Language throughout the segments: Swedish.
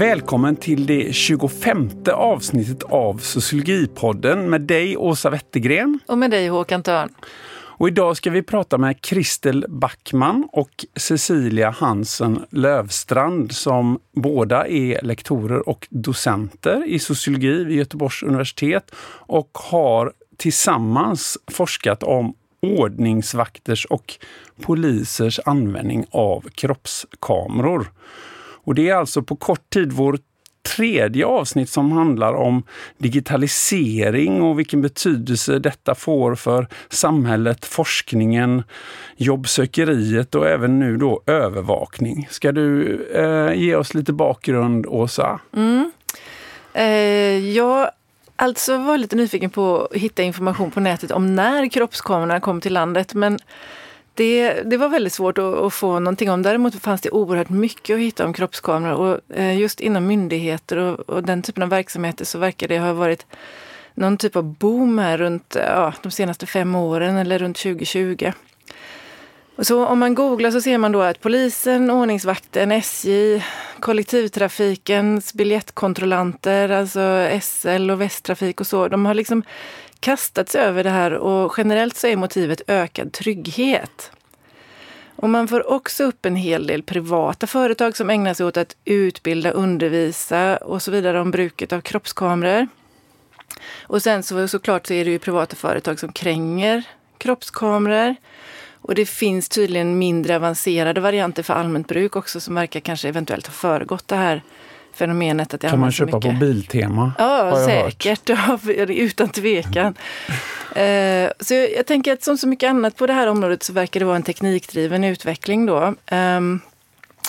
Välkommen till det 25 avsnittet av Sociologipodden med dig Åsa Wettergren. Och med dig Håkan Törn. Och idag ska vi prata med Kristel Backman och Cecilia Hansen Lövstrand som båda är lektorer och docenter i sociologi vid Göteborgs universitet och har tillsammans forskat om ordningsvakters och polisers användning av kroppskameror. Och det är alltså på kort tid vår tredje avsnitt som handlar om digitalisering och vilken betydelse detta får för samhället, forskningen, jobbsökeriet och även nu då övervakning. Ska du eh, ge oss lite bakgrund, Åsa? Mm. Eh, jag alltså var lite nyfiken på att hitta information på nätet om när kroppskamerorna kom till landet, men det, det var väldigt svårt att, att, få någonting om. Däremot fanns det oerhört mycket att hitta om kroppskameror och eh, just inom myndigheter och, och, den typen av verksamheter så verkar det ha varit någon typ av boom här runt eh, ja, de senaste fem åren eller runt 2020. Och så om man googlar så ser man då att polisen, ordningsvakten, SJ, kollektivtrafikens biljettkontrollanter, alltså SL och Västtrafik och så, de har liksom kastats över det här och generellt så är motivet ökad trygghet. Och man får också upp en hel del privata företag som ägnar sig åt att utbilda, undervisa och så vidare om bruket av kroppskameror. Och sen så såklart så är det ju privata företag som kränger kroppskameror. Och det finns tydligen mindre avancerade varianter för allmänt bruk också som verkar kanske eventuellt ha föregått det här fenomenet att det Kan man köpa på Biltema? Ja, säkert. Ja, utan tvekan. eh, så jag, jag, tänker att som så mycket annat på det här området så verkar det vara en teknikdriven utveckling då. Um,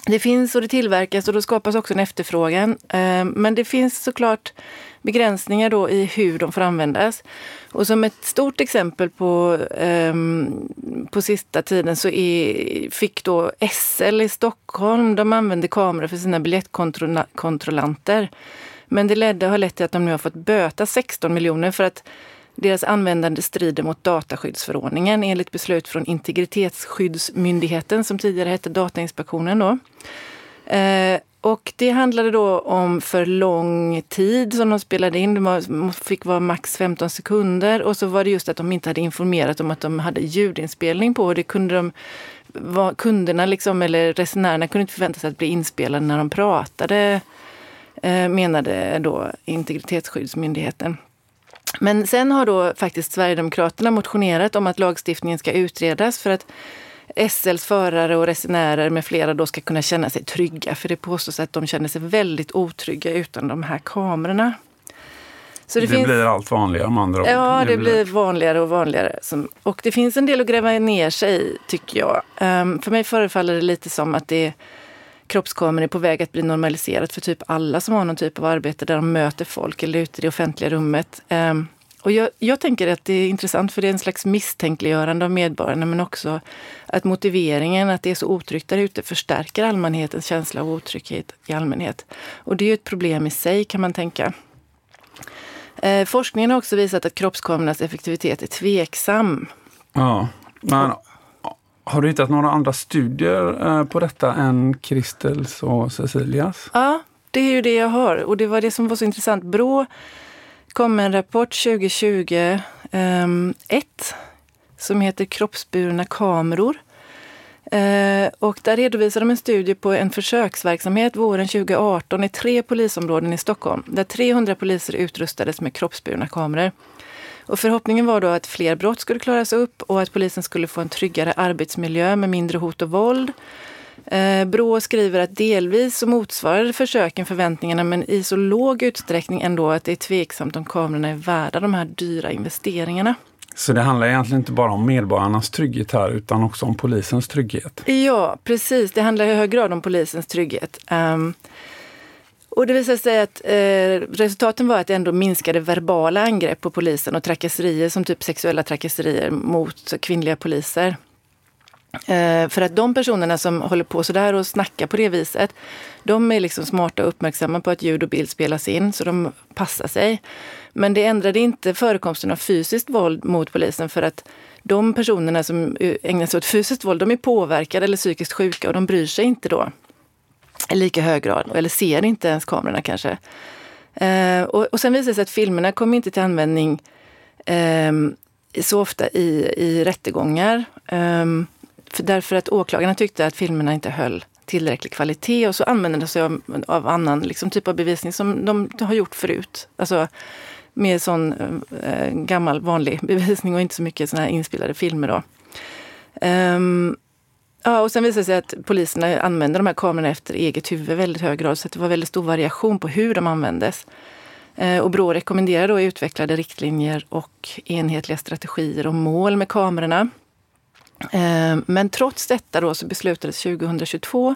det finns och det tillverkas och då skapas också en efterfrågan. Um, men det finns såklart begränsningar då i hur de får användas. Och som ett stort exempel på, um, på sista tiden så är, fick då SL i Stockholm, de använde kameror för sina biljettkontrollanter. Men det ledde, har lett till att de nu har fått böta 16 miljoner för att deras användande strider mot dataskyddsförordningen enligt beslut från Integritetsskyddsmyndigheten som tidigare hette Datainspektionen. Då. Eh, och det handlade då om för lång tid som de spelade in. De fick vara max 15 sekunder. Och så var det just att de inte hade informerat om att de hade ljudinspelning på. Det kunde de, kunderna liksom, eller resenärerna kunde inte förvänta sig att bli inspelade när de pratade, eh, menade då Integritetsskyddsmyndigheten. Men sen har då faktiskt Sverigedemokraterna motionerat om att lagstiftningen ska utredas för att SLs förare och resenärer med flera då ska kunna känna sig trygga. För det påstås att de känner sig väldigt otrygga utan de här kamerorna. Så det, det finns... blir allt vanligare om andra ord. Ja, det, det blir vanligare och vanligare. Och det finns en del att gräva ner sig i, tycker jag. Um, för mig förefaller det lite som att det kroppskameror är på väg att bli normaliserat för typ alla som har någon typ av arbete där de möter folk eller ute i det offentliga rummet. Och jag, jag, tänker att det är intressant för det är en slags misstänkliggörande av medborgarna men också att motiveringen att det är så otryggt där ute förstärker allmänhetens känsla av otrygghet i allmänhet. Och det är ju ett problem i sig kan man tänka. Eh, forskningen har också visat att kroppskamerornas effektivitet är tveksam. Ja, men har du hittat några andra studier eh, på detta än Kristels och Cecilias? Ja, det är ju det jag har. Och det var det som var så intressant. Brå kom en rapport 2020, um, ehm, ett, som heter Kroppsburna kameror. Uh, och där redovisar de en studie på en försöksverksamhet våren 2018 i tre polisområden i Stockholm, där 300 poliser utrustades med kroppsburna kameror. Och förhoppningen var då att fler brott skulle klaras upp och att polisen skulle få en tryggare arbetsmiljö med mindre hot och våld Brå skriver att delvis så motsvarade försöken förväntningarna men i så låg utsträckning ändå att det är tveksamt om kamerorna är värda de här dyra investeringarna. Så det handlar egentligen inte bara om medborgarnas trygghet här utan också om polisens trygghet? Ja, precis. Det handlar i hög grad om polisens trygghet. Um, och det visade sig att eh, resultaten var att det ändå minskade verbala angrepp på polisen och trakasserier som typ sexuella trakasserier mot kvinnliga poliser. Eh, för att de personerna som håller på sådär och snackar på det viset, de är liksom smarta och uppmärksamma på att ljud och bild spelas in, så de passar sig. Men det ändrade inte förekomsten av fysiskt våld mot polisen för att de personerna som ägnar sig åt fysiskt våld, de är påverkade eller psykiskt sjuka och de bryr sig inte då. i lika hög grad, eller ser inte ens kamerorna kanske. Eh, och, och sen visar det sig att filmerna kommer inte till användning eh, så ofta i, i rättegångar. Ehm, Därför att åklagarna tyckte att filmerna inte höll tillräcklig kvalitet och så använder de sig av, av annan liksom, typ av bevisning som de har gjort förut. Alltså med sån eh, gammal vanlig bevisning och inte så mycket såna här inspelade filmer. Då. Um, ja, och sen visade det sig att poliserna använde de här kamerorna efter eget huvud i väldigt hög grad så det var väldigt stor variation på hur de användes. Eh, och Brå rekommenderar då utvecklade riktlinjer och enhetliga strategier och mål med kamerorna. Eh, men trots detta då så beslutades 2022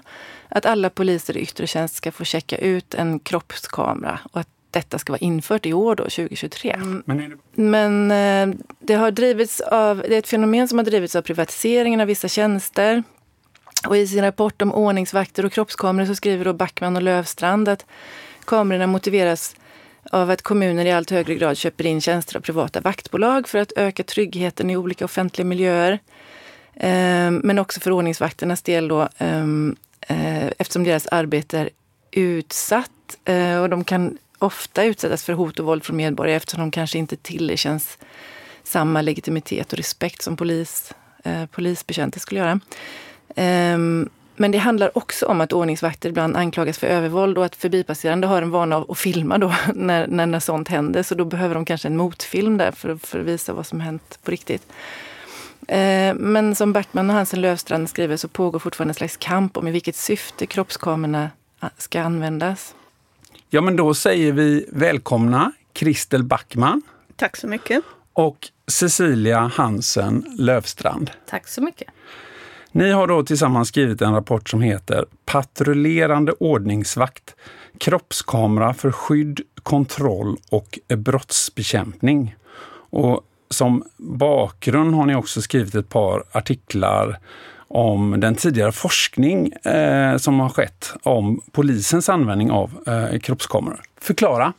att alla poliser i yttre tjänst ska få checka ut en kroppskamera och att detta ska vara infört i år, då, 2023. Mm. Men, Men eh, det, har drivits av, det är ett fenomen som har drivits av privatiseringen av vissa tjänster. Och I sin rapport om ordningsvakter och kroppskameror så skriver då Backman och Lövstrand att kamerorna motiveras av att kommuner i allt högre grad köper in tjänster av privata vaktbolag för att öka tryggheten i olika offentliga miljöer. Ehm, men också för ordningsvakternas del då, ehm, eh, eftersom deras arbete är utsatt eh, och de kan ofta utsättas för hot och våld från medborgare eftersom de kanske inte tillerkänns samma legitimitet och respekt som polis, eh, polisbetjänter skulle göra. Ehm, men det handlar också om att ordningsvakter ibland anklagas för övervåld och att förbipasserande har en vana av att filma då när, när, när sånt händer. Så då behöver de kanske en motfilm där för, för att visa vad som hänt på riktigt. Eh, men som Bertman och Hansen Lövstrand skriver så pågår fortfarande en slags kamp om i vilket syfte kroppskamerorna ah, ska användas. Ja, men då säger vi välkomna Kristel Backman. Tack så mycket. Och Cecilia Hansen Lövstrand. Tack så mycket. Ni har då tillsammans skrivit en rapport som heter Patrullerande ordningsvakt, kroppskamera för skydd, kontroll och brottsbekämpning. Och som bakgrund har ni också skrivit ett par artiklar om den tidigare forskning eh, som har skett om polisens användning av eh, kroppskameror. Förklara!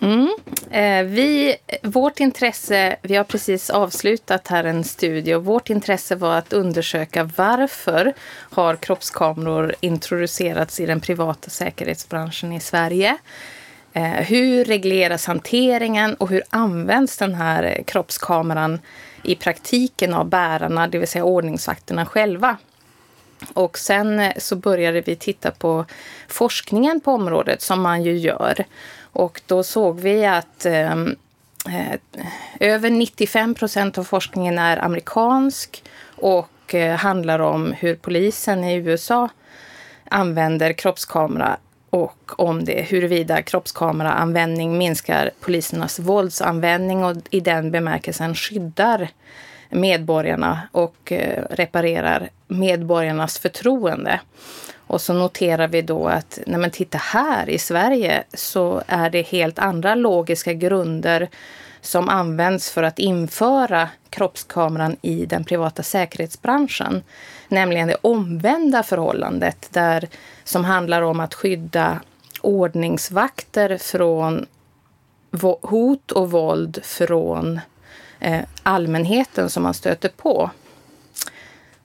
Mm. Eh, vi, vårt intresse, vi har precis avslutat här en studie och vårt intresse var att undersöka varför har kroppskameror introducerats i den privata säkerhetsbranschen i Sverige? Eh, hur regleras hanteringen och hur används den här kroppskameran i praktiken av bärarna, det vill säga ordningsvakterna själva? Och sen eh, så började vi titta på forskningen på området som man ju gör. Och då såg vi att ehm, eh, över 95 procent av forskningen är amerikansk och eh, handlar om hur polisen i USA använder kroppskamera och om det huruvida kroppskameraanvändning minskar polisernas våldsanvändning och i den bemärkelsen skyddar medborgarna och eh, reparerar medborgarnas förtroende. Och så noterar vi då att när man tittar här i Sverige så är det helt andra logiska grunder som används för att införa kroppskameran i den privata säkerhetsbranschen. Nämligen det omvända förhållandet där, som handlar om att skydda ordningsvakter från hot och våld från eh, allmänheten som man stöter på.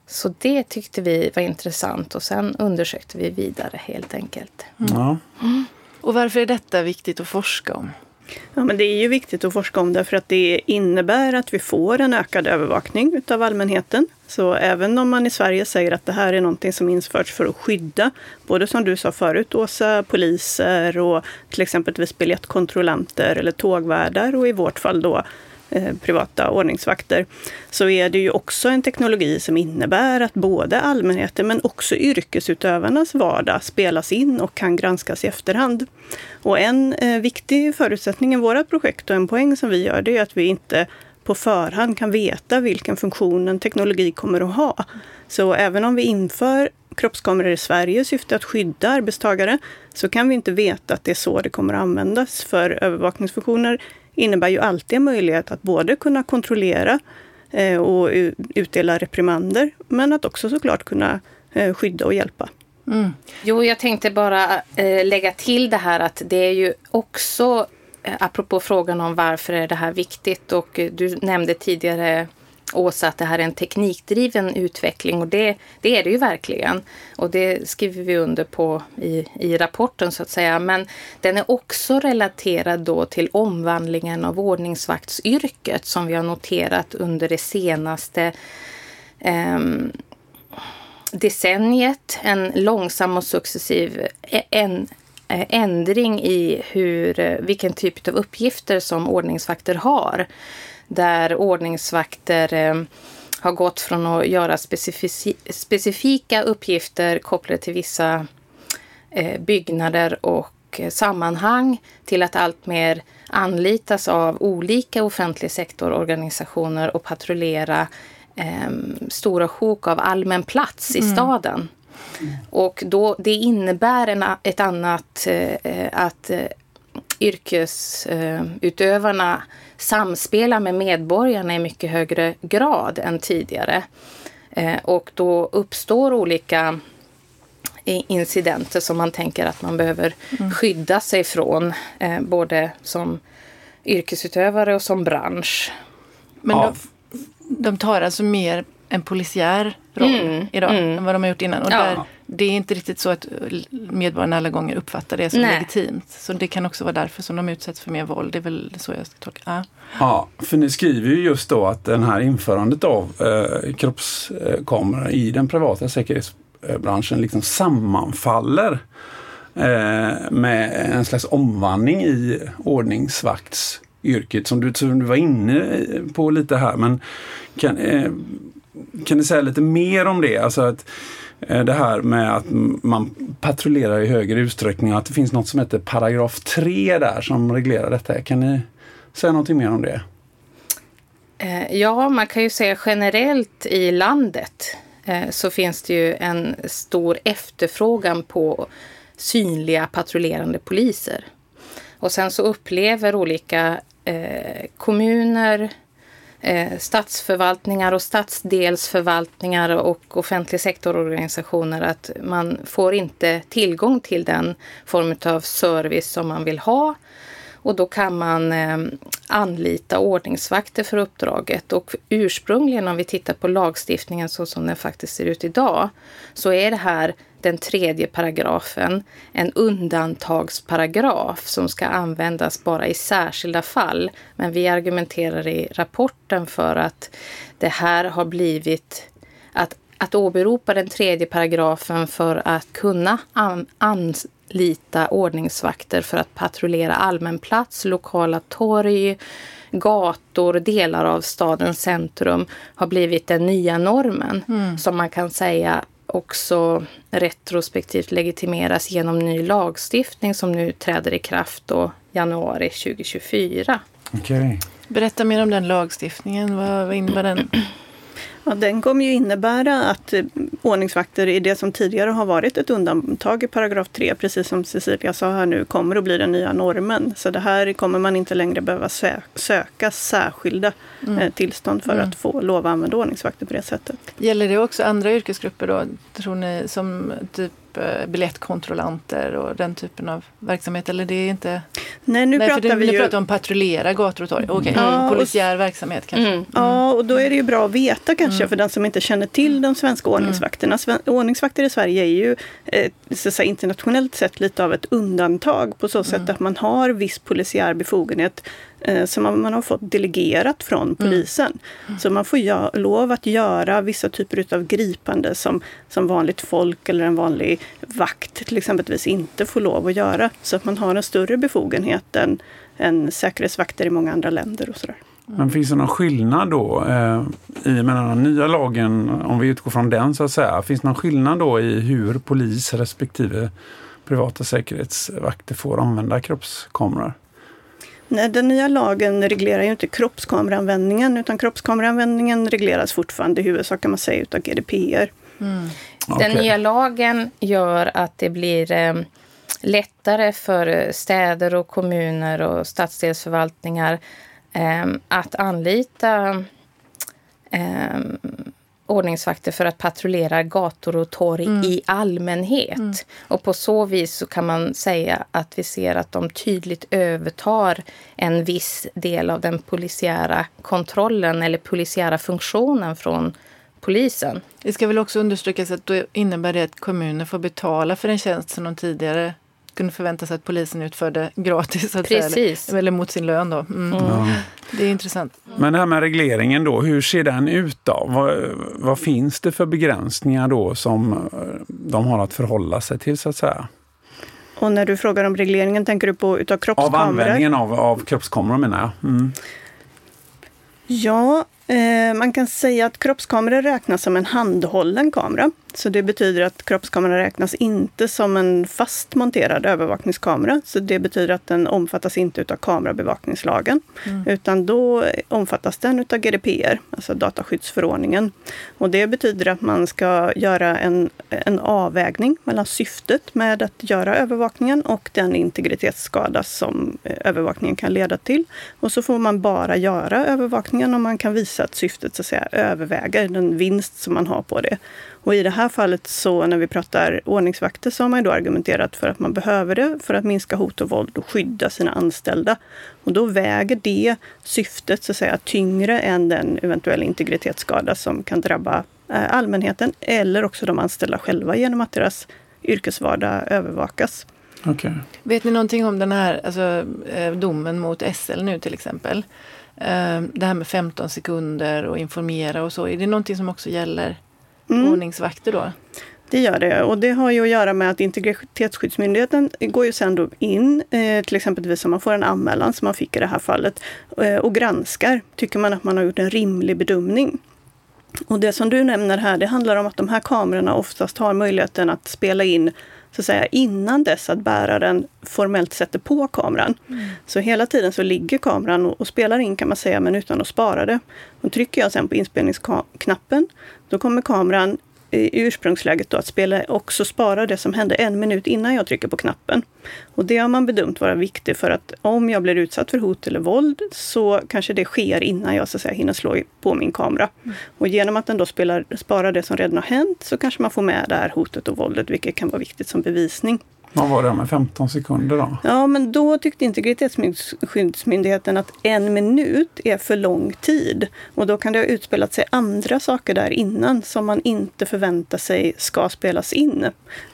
Så det tyckte vi var intressant och sen undersökte vi vidare helt enkelt. Mm. Ja. Mm. Och varför är detta viktigt att forska om? Ja, men det är ju viktigt att forska om det för att det innebär att vi får en ökad övervakning utav allmänheten. Så även om man i Sverige säger att det här är någonting som införts för att skydda, både som du sa förut Åsa, poliser och till exempel biljettkontrollanter eller tågvärdar och i vårt fall då Eh, privata ordningsvakter, så är det ju också en teknologi som innebär att både allmänheten men också yrkesutövarnas vardag spelas in och kan granskas i efterhand. Och en eh, viktig förutsättning i våra projekt och en poäng som vi gör, det är att vi inte på förhand kan veta vilken funktion en teknologi kommer att ha. Så även om vi inför kroppskameror i Sverige i syfte att skydda arbetstagare, så kan vi inte veta att det är så det kommer att användas. För övervakningsfunktioner innebär ju alltid en möjlighet att både kunna kontrollera eh, och utdela reprimander, men att också såklart kunna eh, skydda och hjälpa. Mm. Jo, jag tänkte bara eh, lägga till det här att det är ju också apropå frågan om varför är det här viktigt och du nämnde tidigare Åsa att det här är en teknikdriven utveckling och det, det är det ju verkligen. Och det skriver vi under på i, i rapporten så att säga. Men den är också relaterad då till omvandlingen av ordningsvaktsyrket som vi har noterat under det senaste eh, decenniet. En långsam och successiv e-, en, eh, ändring i hur, eh, vilken typ av uppgifter som ordningsvakter har där ordningsvakter eh, har gått från att göra specifika uppgifter kopplade till vissa eh, byggnader och sammanhang till att alltmer anlitas av olika offentlig sektororganisationer och patrullera eh, stora sjok av allmän plats i mm. staden. Mm. Och då, det innebär en, ett annat, eh, att eh, yrkesutövarna samspelar med medborgarna i mycket högre grad än tidigare. Eh, och då uppstår olika incidenter som man tänker att man behöver mm. skydda sig från, eh, både som yrkesutövare och som bransch. Men de, de tar alltså mer en polisiär roll mm, idag mm. än vad de har gjort innan. Och ja. där, det är inte riktigt så att medborgarna alla gånger uppfattar det som Nej. legitimt. Så det kan också vara därför som de utsätts för mer våld. Det är väl så jag ska tolka ja. ja, för ni skriver ju just då att den här införandet av eh, kroppskameror i den privata säkerhetsbranschen liksom sammanfaller eh, med en slags omvandling i ordningsvaktsyrket som du, som du var inne på lite här. Men kan, eh, kan du säga lite mer om det? Alltså att Eh, det här med att man patrullerar i högre utsträckning och att det finns något som heter paragraf 3 där som reglerar detta. Kan ni säga någonting mer om det? Eh, ja, man kan ju säga generellt i landet eh, så finns det ju en stor efterfrågan på synliga patrullerande poliser. Och sen så upplever olika kommuner, eh, statsförvaltningar och stadsdelsförvaltningar och offentlig sektororganisationer att man får inte tillgång till den form av service som man vill ha. Och då kan man eh, anlita ordningsvakter för uppdraget. Och ursprungligen om vi tittar på lagstiftningen så som den faktiskt ser ut idag så är det här den tredje paragrafen en undantagsparagraf som ska användas bara i särskilda fall. Men vi argumenterar i rapporten för att det här har blivit att, att åberopa den tredje paragrafen för att kunna an, anlita ordningsvakter för att patrullera allmän plats, lokala torg, gator, delar av stadens centrum har blivit den nya normen. Mm. Som man kan säga också retrospektivt legitimeras genom ny lagstiftning som nu träder i kraft då januari 2024. Okay. Berätta mer om den lagstiftningen. Vad, vad innebär den? Ja, den kommer ju innebära att eh, ordningsvakter i det som tidigare har varit ett undantag i paragraf 3, precis som Cecilia sa här nu, kommer att bli den nya normen. Så det här kommer man inte längre behöva sö söka särskilda mm. eh, tillstånd för mm. att få lov att använda ordningsvakter på det sättet. Gäller det också andra yrkesgrupper då, tror ni, som typ Eh, biljettkontrollanter och den typen av verksamhet? Eller det är inte... Nej, nu Nej, pratar det, vi nu ju... pratar om patrullera gator och torg. Okay. mm. polisiär verksamhet kanske. Mm. Ja, och då är det ju bra att veta kanske mm. för den som inte känner till de svenska mm. ordningsvakterna. Ordningsvakter i Sverige är ju eh, så säga, internationellt sett lite av ett undantag på så sätt mm. att man har viss polisiär befogenhet som man, har fått delegerat från mm. polisen. Mm. Så man får gö- lov att göra vissa typer av gripande som, som vanligt folk eller en vanlig vakt till exempelvis inte får lov att göra. Så att man har en större befogenhet än, än säkerhetsvakter i många andra länder och sådär. Men finns det någon skillnad då eh, i med den nya lagen, om vi utgår från den så att säga, finns det någon skillnad då i hur polis respektive privata säkerhetsvakter får använda kroppskameror? Nej, den nya lagen reglerar ju inte kroppskameraanvändningen utan kroppskameraanvändningen regleras fortfarande i huvudsak kan man säga utav GDPR. Mm. Den nya lagen gör att det blir eh, lättare för städer och kommuner och stadsdelsförvaltningar eh, att anlita eh, ordningsvakter för att patrullera gator och torg mm. i allmänhet. Mm. Och på så vis så kan man säga att vi ser att de tydligt övertar en viss del av den polisiära kontrollen eller polisiära funktionen från polisen. Det ska väl också understrykas att då innebär det att kommuner får betala för en tjänst som de tidigare kunde förvänta sig att polisen utförde gratis. Att Precis. Säga, eller mot sin lön. Då. Mm. Ja. Det är intressant. Men det här med regleringen då, hur ser den ut då? Vad, vad, finns det för begränsningar då som eh, de har att förhålla sig till så att säga? Och när du frågar om regleringen, tänker du på utav kroppskameror? Av användningen av, av kroppskameror menar jag. Mm. Ja, man kan säga att kroppskameror räknas som en handhållen kamera. Så det betyder att kroppskameran räknas inte som en fast monterad övervakningskamera. Så det betyder att den omfattas inte av kamerabevakningslagen. Mm. Utan då omfattas den av GDPR, alltså dataskyddsförordningen. Och det betyder att man ska göra en, en avvägning mellan syftet med att göra övervakningen och den integritetsskada som eh, övervakningen kan leda till. Och så får man bara göra övervakningen om man kan visa att syftet så att säga, överväger den vinst som man har på det. Och i det här fallet så när vi pratar ordningsvakter så har man då argumenterat för att man behöver det för att minska hot och våld och skydda sina anställda. Och då väger det syftet så att säga tyngre än den eventuella integritetsskada som kan drabba eh, allmänheten eller också de anställda själva genom att deras yrkesvardag övervakas. Okay. Vet ni någonting om den här alltså, eh, domen mot SL nu till exempel? Eh, det här med 15 sekunder och informera och så. Är det någonting som också gäller mm. ordningsvakter då? Det gör det och det har ju att göra med att Integritetsskyddsmyndigheten går ju sen då in, eh, till exempel om man får en anmälan som man fick i det här fallet, eh, och granskar. Tycker man att man har gjort en rimlig bedömning? Och det som du nämner här, det handlar om att de här kamerorna oftast har möjligheten att spela in så att säga, innan dess att bäraren formellt sätter på kameran. Mm. Så hela tiden så ligger kameran och, och, spelar in kan man säga, men utan att spara det. Och trycker jag sen på inspelningsknappen, då kommer kameran i ursprungsläget då att spela också spara det som hände en minut innan jag trycker på knappen. Och det har man bedömt vara viktigt för att om jag blir utsatt för hot eller våld så kanske det sker innan jag så att säga, hinner slå på min kamera. Mm. Och genom att den då spelar, sparar det som redan har hänt så kanske man får med det här hotet och våldet, vilket kan vara viktigt som bevisning. Vad var det med 15 sekunder då? Ja, men då tyckte Integritetsskyddsmyndigheten att en minut är för lång tid. Och då kan det ha utspelat sig andra saker där innan som man inte förväntar sig ska spelas in.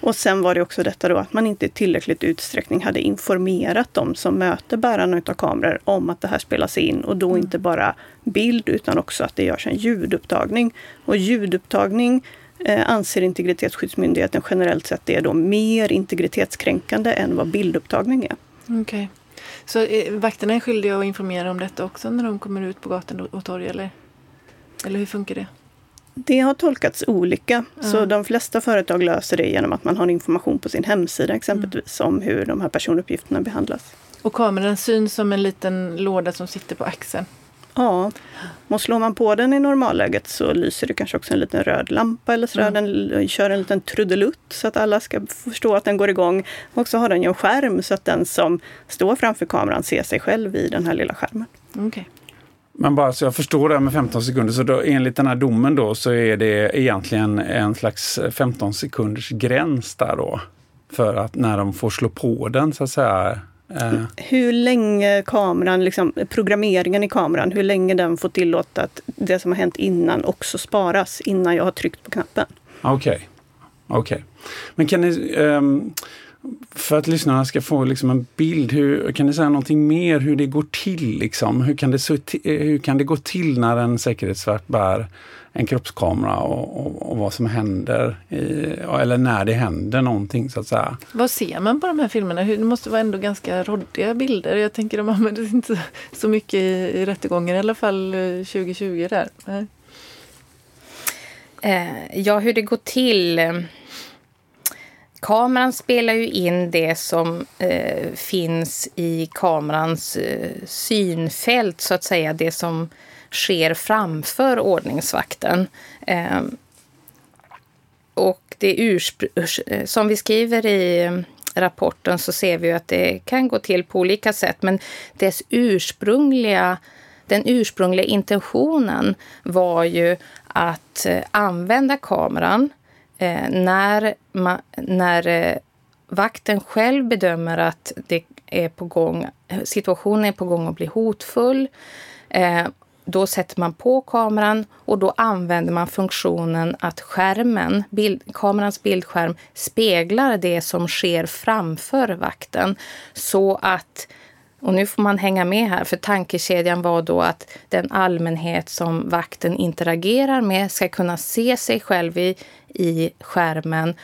Och sen var det också detta då att man inte i tillräckligt utsträckning hade informerat dem som möter bärarna av kameror om att det här spelas in och då mm. inte bara bild utan också att det görs en ljudupptagning. Och ljudupptagning anser Integritetsskyddsmyndigheten generellt sett är då mer integritetskränkande än vad bildupptagning är. Okej. Okay. Så eh, vakterna är skyldiga att informera om detta också när de kommer ut på gatan och torg eller? Eller hur funkar det? Det har tolkats olika. Mm. Så de flesta företag löser det genom att man har information på sin hemsida exempelvis mm. om hur de här personuppgifterna behandlas. Och kameran syns som en liten låda som sitter på axeln? Ja, och slår man på den i normalläget så lyser det kanske också en liten röd lampa eller så. Mm. Den kör en liten trudelutt så att alla ska förstå att den går igång. Och så har den ju en skärm så att den som står framför kameran ser sig själv i den här lilla skärmen. Okay. Men bara så jag förstår det här med 15 sekunder, så då, enligt den här domen då så är det egentligen en slags 15 sekunders gräns där då? För att när de får slå på den så att säga, Uh. Hur länge kameran, liksom, programmeringen i kameran, hur länge den får tillåta att det som har hänt innan också sparas innan jag har tryckt på knappen. Okej. Okay. okay. Men kan ni, um, för att lyssnarna ska få liksom en bild, hur, kan ni säga någonting mer hur det går till? Liksom? Hur, kan det, eh, hur kan det gå till när en säkerhetsvakt bär en kroppskamera och, och, och, vad som händer, i, eller när det händer någonting så att säga. Vad ser man på de här filmerna? Det måste vara ändå ganska roddiga bilder. Jag tänker de använder inte så mycket i, i rättegången, i alla fall 2020 eh, där. Nej. Eh, ja, hur det går till. Kameran spelar ju in det som eh, finns i kamerans eh, synfält, så att säga. Det som sker framför ordningsvakten. Eh, och det eh, som vi skriver i mm, rapporten så ser vi att det kan gå till på olika sätt. Men dess ursprungliga den ursprungliga intentionen var ju att eh, använda kameran eh, när, man, när eh, vakten själv bedömer att det är på gång, situationen är på gång att bli hotfull. Eh, då sätter man på kameran och då använder man funktionen att skärmen, bild, kamerans bildskärm speglar det som sker framför vakten. Så att, och nu får man hänga med här, för tankekedjan var då att den allmänhet som vakten interagerar med ska kunna se sig själv i, i skärmen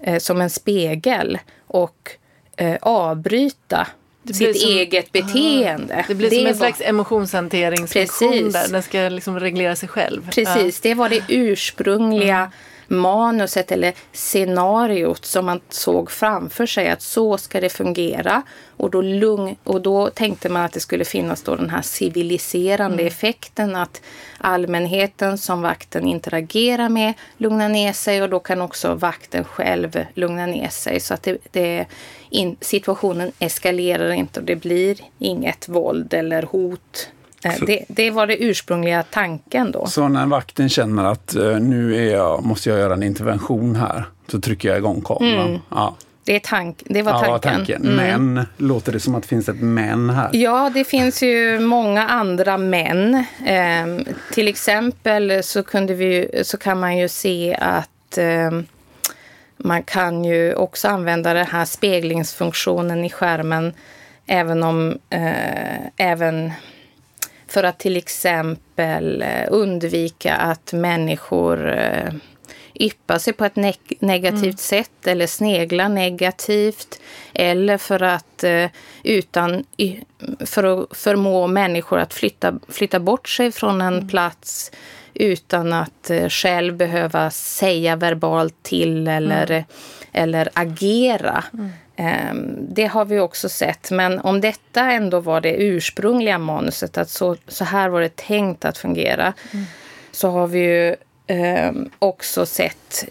eh, som en spegel och eh, avbryta sitt som, eget beteende. Ah, det blir det som en var, slags emotionshanteringsfunktion där. Den ska liksom reglera sig själv. Precis, ja. det var det ursprungliga mm manuset eller scenariot som man såg framför sig att så ska det fungera. Och då, lugn, och då tänkte man att det skulle finnas då den här civiliserande mm. effekten att allmänheten som vakten interagerar med lugnar ner sig och då kan också vakten själv lugna ner sig så att det, det in, situationen eskalerar inte och det blir inget våld eller hot Eh, det, det, var det ursprungliga tanken då. Så när vakten känner att uh, nu jag, måste jag göra en intervention här, så trycker jag igång kameran? Mm. Ja. Det, är tank, det var tanken. Ja, tanken. Mm. Men, låter det som att det finns ett men här? Ja, det finns ju många andra men. Eh, till exempel så, kunde vi, så kan man ju se att eh, man kan ju också använda den här speglingsfunktionen i skärmen även om eh, även för att till exempel eh, undvika att människor eh, yppar sig på ett ne negativt mm. sätt eller sneglar negativt. Eller för att eh, utan, för att förmå människor att flytta, flytta bort sig från en mm. plats utan att själv behöva säga verbalt till eller, mm. eller agera. Mm. Ehm, det har vi också sett. Men om detta ändå var det ursprungliga manuset, att så, så här var det tänkt att fungera, mm. så har vi ju eh, också sett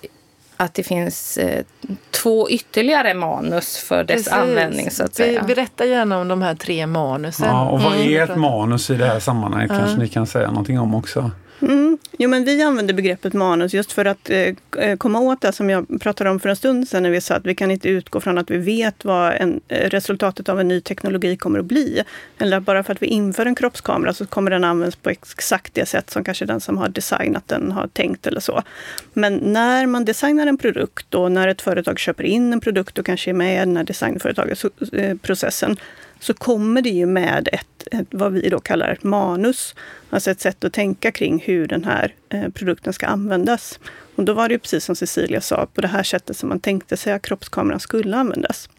att det finns eh, två ytterligare manus för dess Precis. användning. Så att säga. Berätta gärna om de här tre manusen. Ja, och vad mm. är ett manus i det här sammanhanget? Mm. Kanske ni kan säga någonting om också. Mm. Jo, men vi använder begreppet manus just för att eh, eh, komma åt det som jag pratade om för en stund sedan när vi sa att vi kan inte utgå från att vi vet vad en, eh, resultatet av en ny teknologi kommer att bli. Eller att bara för att vi inför en kroppskamera så kommer den användas på exakt det sätt som kanske den som har designat den har tänkt eller så. Men när man designar en produkt och när ett företag köper in en produkt och kanske är med i den här designföretagsprocessen eh, så kommer det ju med ett, ett, vad vi då kallar ett manus. Alltså ett sätt att tänka kring hur den här eh, produkten ska användas. Och då var det ju precis som Cecilia sa, på det här sättet som man tänkte sig att kroppskameran skulle användas.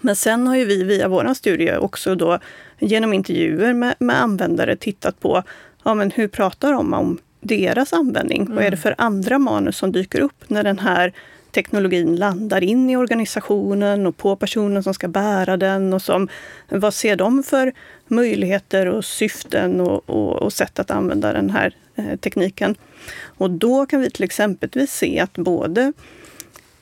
Men sen har ju vi via vår studie också då genom intervjuer med, med användare tittat på ja, men hur pratar de om deras användning? Mm. Vad är det för andra manus som dyker upp när den här teknologin landar in i organisationen och på personen som ska bära den. och som, Vad ser de för möjligheter och syften och, och, och sätt att använda den här eh, tekniken? Och då kan vi till exempel se att både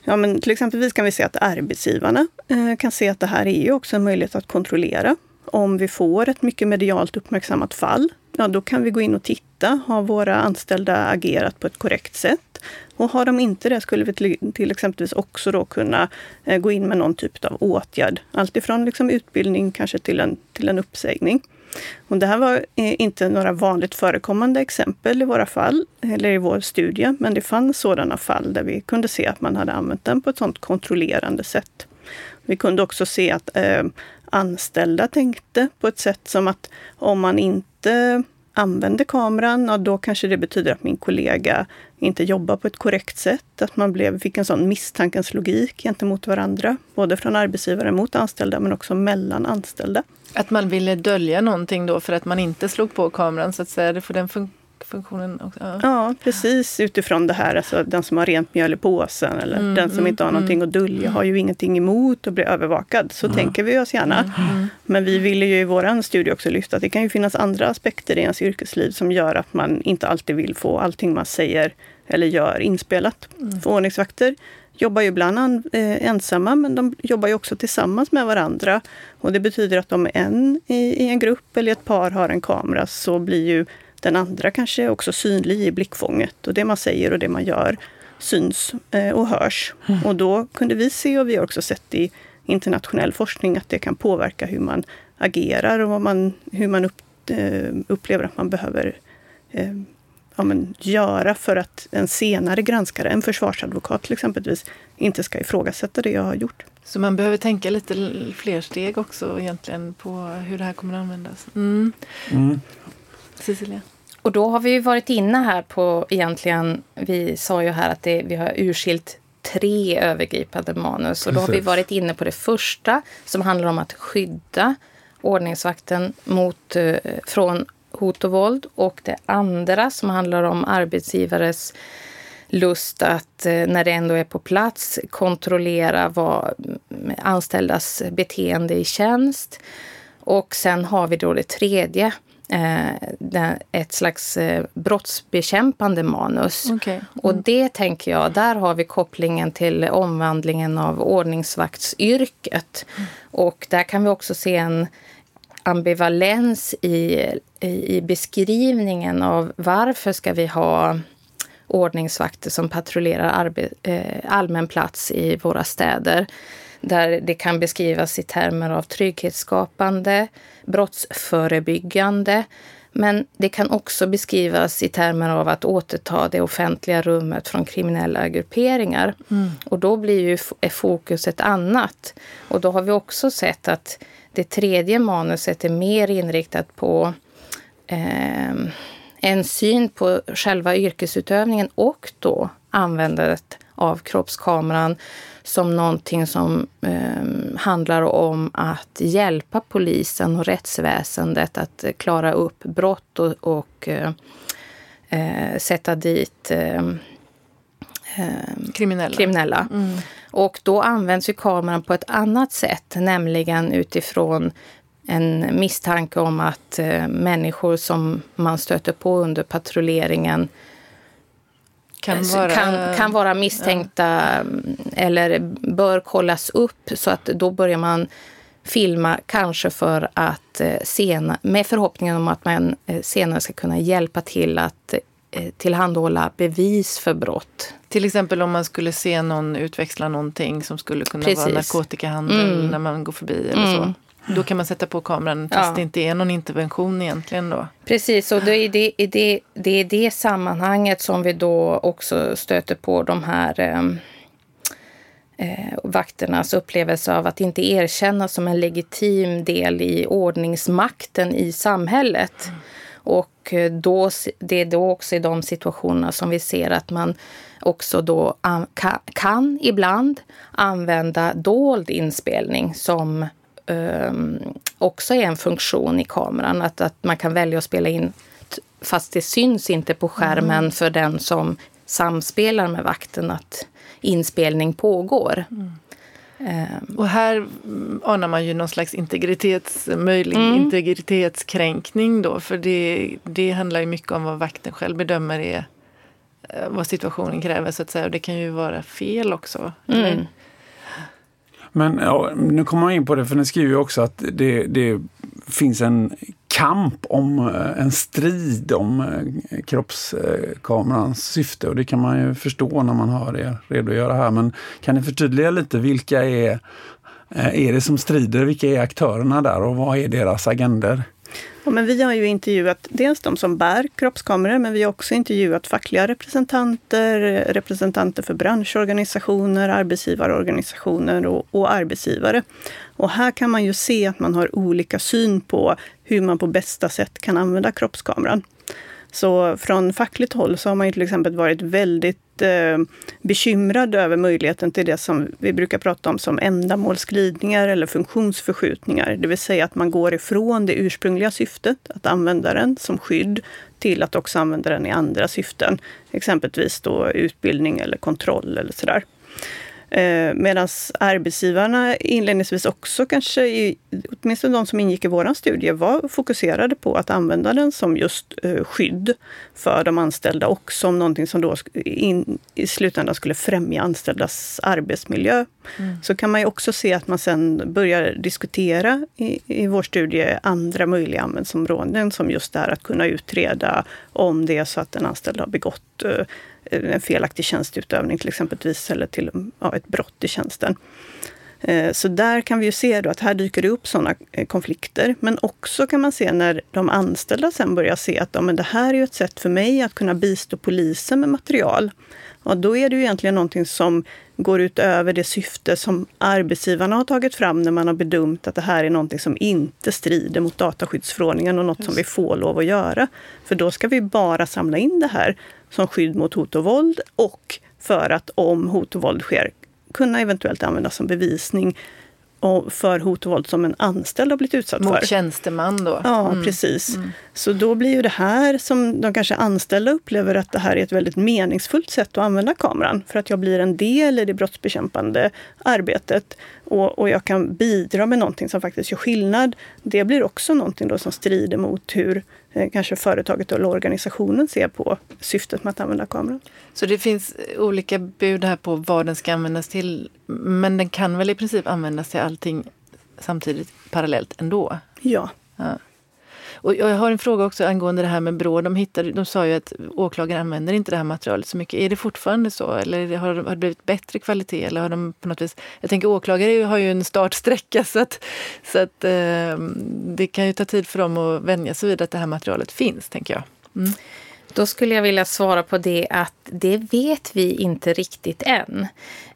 Ja, men till exempel kan vi se att arbetsgivarna eh, kan se att det här är ju också en möjlighet att kontrollera. Om vi får ett mycket medialt uppmärksammat fall, ja då kan vi gå in och titta. Har våra anställda agerat på ett korrekt sätt? Och har de inte det skulle vi till, till exempelvis också då kunna eh, gå in med någon typ av åtgärd. Alltifrån liksom utbildning kanske till en, till en uppsägning. Och det här var eh, inte några vanligt förekommande exempel i våra fall, eller i vår studie, men det fanns sådana fall där vi kunde se att man hade använt den på ett sådant kontrollerande sätt. Vi kunde också se att eh, anställda tänkte på ett sätt som att om man inte använder kameran, ja, då kanske det betyder att min kollega inte jobbar på ett korrekt sätt. Att man blev, fick en sån misstankens logik gentemot varandra. Både från arbetsgivare mot anställda, men också mellan anställda. Att man ville dölja någonting då för att man inte slog på kameran, så att säga. För den funktionen också? Ja. ja. precis. Utifrån det här, alltså den som har rent mjöl i påsen eller mm, den som mm, inte har någonting mm. att dölja har ju ingenting emot att bli övervakad. Så tänker vi oss gärna. Mm, mm. Men vi ville ju i vår studie också lyfta att det kan ju finnas andra aspekter i ens yrkesliv som gör att man inte alltid vill få allting man säger eller gör inspelat. Mm. För ordningsvakter jobbar ju ibland eh, ensamma, men de jobbar ju också tillsammans med varandra. Och det betyder att om en i, i en grupp eller ett par har en kamera så blir ju den andra kanske också synlig i blickfånget. Och det man säger och det man gör syns eh, och hörs. Mm. Och då kunde vi se, och vi har också sett i internationell forskning, att det kan påverka hur man agerar och vad man, hur man upp, eh, upplever att man behöver eh, ja, men, göra för att en senare granskare, en försvarsadvokat till exempelvis, inte ska ifrågasätta det jag har gjort. Så man behöver tänka lite fler steg också egentligen på hur det här kommer att användas. Mm. Mm. Cecilia? Och då har vi varit inne här på egentligen, vi sa ju här att det, vi har urskilt tre övergripande manus. Och då har vi varit inne på det första som handlar om att skydda ordningsvakten mot, eh, från hot och våld. Och det andra som handlar om arbetsgivares lust att eh, när det ändå är på plats kontrollera vad anställdas beteende i tjänst. Och sen har vi då det tredje, ett slags eh, brottsbekämpande manus. Okay. Mm. Och det tänker jag, där har vi kopplingen till omvandlingen av ordningsvaktsyrket. Mm. Och där kan vi också se en ambivalens i, i, i beskrivningen av varför ska vi ha ordningsvakter som patrullerar eh, allmän plats i våra städer. Där det kan beskrivas i termer av trygghetsskapande, brottsförebyggande. Men det kan också beskrivas i termer av att återta det offentliga rummet från kriminella grupperingar. Mm. Och då blir ju fokus ett annat. Och då har vi också sett att det tredje manuset är mer inriktat på eh, en syn på själva yrkesutövningen och då användandet av kroppskameran som någonting som eh, handlar om att hjälpa polisen och rättsväsendet att klara upp brott och, och eh, eh sätta dit eh, kriminella. kriminella. Mm. Och då används ju kameran på ett annat sätt, nämligen utifrån en misstanke om att eh, människor som man stöter på under patrulleringen kan eh, vara, kan, kan vara misstänkta ja. eller bör kollas upp så att då börjar man filma kanske för att eh, sena, med förhoppningen om att man eh, senare ska kunna hjälpa till att tillhandahålla bevis för brott. Till exempel om man skulle se någon utväxla någonting som skulle kunna Precis. vara narkotikahandel mm. när man går förbi eller mm. så. Då kan man sätta på kameran fast ja. det inte är någon intervention egentligen då. Precis, och det är det, det, det är det sammanhanget som vi då också stöter på de här ehm, eh, vakternas upplevelse av att inte erkännas som en legitim del i ordningsmakten i samhället. Mm. Och eh, då, det är då också i de situationerna som vi ser att man också då kan, kan ibland använda dold inspelning som um, också är en funktion i kameran. Att, att man kan välja att spela in fast det syns inte på skärmen mm. för den som samspelar med vakten att inspelning pågår. Mm. Um, och här anar man ju någon slags integritets, möjlig mm. integritetskränkning då. För det, det handlar ju mycket om vad vakten själv bedömer är eh, vad situationen kräver så att säga. Och det kan ju vara fel också. Mm. Men ja, nu kommer man in på det, för ni skriver ju också att det, det finns en kamp om eh, en strid om eh, kroppskamerans syfte och det kan man ju förstå när man hör er redogöra här. Men kan ni förtydliga lite, vilka är, eh, är det som strider? Vilka är aktörerna där och vad är deras agender? Ja, men vi har ju intervjuat dels de som bär kroppskameror, men vi har också intervjuat fackliga representanter, representanter för branschorganisationer, arbetsgivarorganisationer och, och arbetsgivare. Och här kan man ju se att man har olika syn på hur man på bästa sätt kan använda kroppskameran. Så från fackligt håll så har man ju till exempel varit väldigt väldigt eh, bekymrad över möjligheten till det som vi brukar prata om som ändamålsglidningar eller funktionsförskjutningar. Det vill säga att man går ifrån det ursprungliga syftet, att använda den som skydd, till att också använda den i andra syften. Exempelvis då utbildning eller kontroll eller sådär. Eh, Medan arbetsgivarna inledningsvis också kanske, i, åtminstone de som ingick i vår studie, var fokuserade på att använda den som just eh, skydd för de anställda och som någonting som då in, i slutändan skulle främja anställdas arbetsmiljö. Mm. Så kan man ju också se att man sen börjar diskutera i, i vår studie andra möjliga användningsområden som just det här att kunna utreda om det är så att en anställd har begått eh, en felaktig tjänsteutövning till exempelvis, eller till ja, ett brott i tjänsten. Eh, så där kan vi ju se då att här dyker det upp sådana eh, konflikter. Men också kan man se när de anställda sen börjar se att ja, men det här är ju ett sätt för mig att kunna bistå polisen med material. Och då är det ju egentligen någonting som går utöver det syfte som arbetsgivarna har tagit fram när man har bedömt att det här är någonting som inte strider mot dataskyddsförordningen och något Just. som vi får lov att göra. För då ska vi bara samla in det här som skydd mot hot och våld och för att om hot och våld sker kunna eventuellt användas som bevisning och för hot och våld som en anställd har blivit utsatt Mot för. Mot tjänsteman då? Ja, mm. precis. Mm. Så då blir ju det här som de kanske anställda upplever att det här är ett väldigt meningsfullt sätt att använda kameran. För att jag blir en del i det brottsbekämpande arbetet och, och jag kan bidra med någonting som faktiskt gör skillnad. Det blir också någonting då som strider mot hur kanske företaget eller organisationen ser på syftet med att använda kameran. Så det finns olika bud här på vad den ska användas till. Men den kan väl i princip användas till allting samtidigt parallellt ändå? Ja. ja. Och jag har en fråga också angående det här med Brå. De, hittade, de sa ju att åklagare använder inte det här materialet så mycket. Är det fortfarande så? Eller har, har det blivit bättre kvalitet? Eller har de på något vis, jag tänker åklagare har ju en startsträcka så att, så att eh, det kan ju ta tid för dem att vänja sig vid att det här materialet finns, tänker jag. Mm. Då skulle jag vilja svara på det att det vet vi inte riktigt än.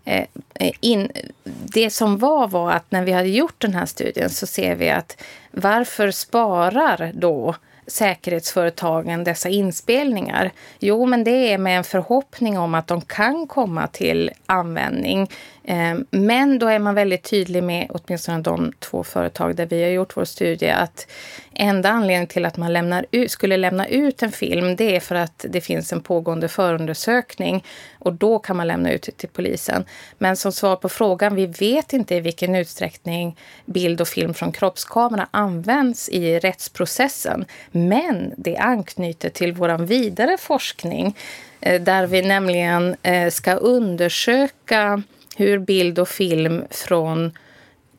Eh, eh, in, det som var var att när vi hade gjort den här studien så ser vi att varför sparar då säkerhetsföretagen dessa inspelningar? Jo, men det är med en förhoppning om att de kan komma till användning. Ehm, men då är man väldigt tydlig med, åtminstone de två företag där vi har gjort vår studie, att enda anledningen till att man lämnar ut, skulle lämna ut en film det är för att det finns en pågående förundersökning och då kan man lämna ut till polisen. Men som svar på frågan, vi vet inte i vilken utsträckning bild och film från kroppskamera används i rättsprocessen. Men det anknyter till vår vidare forskning eh, där vi nämligen eh, ska undersöka hur bild och film från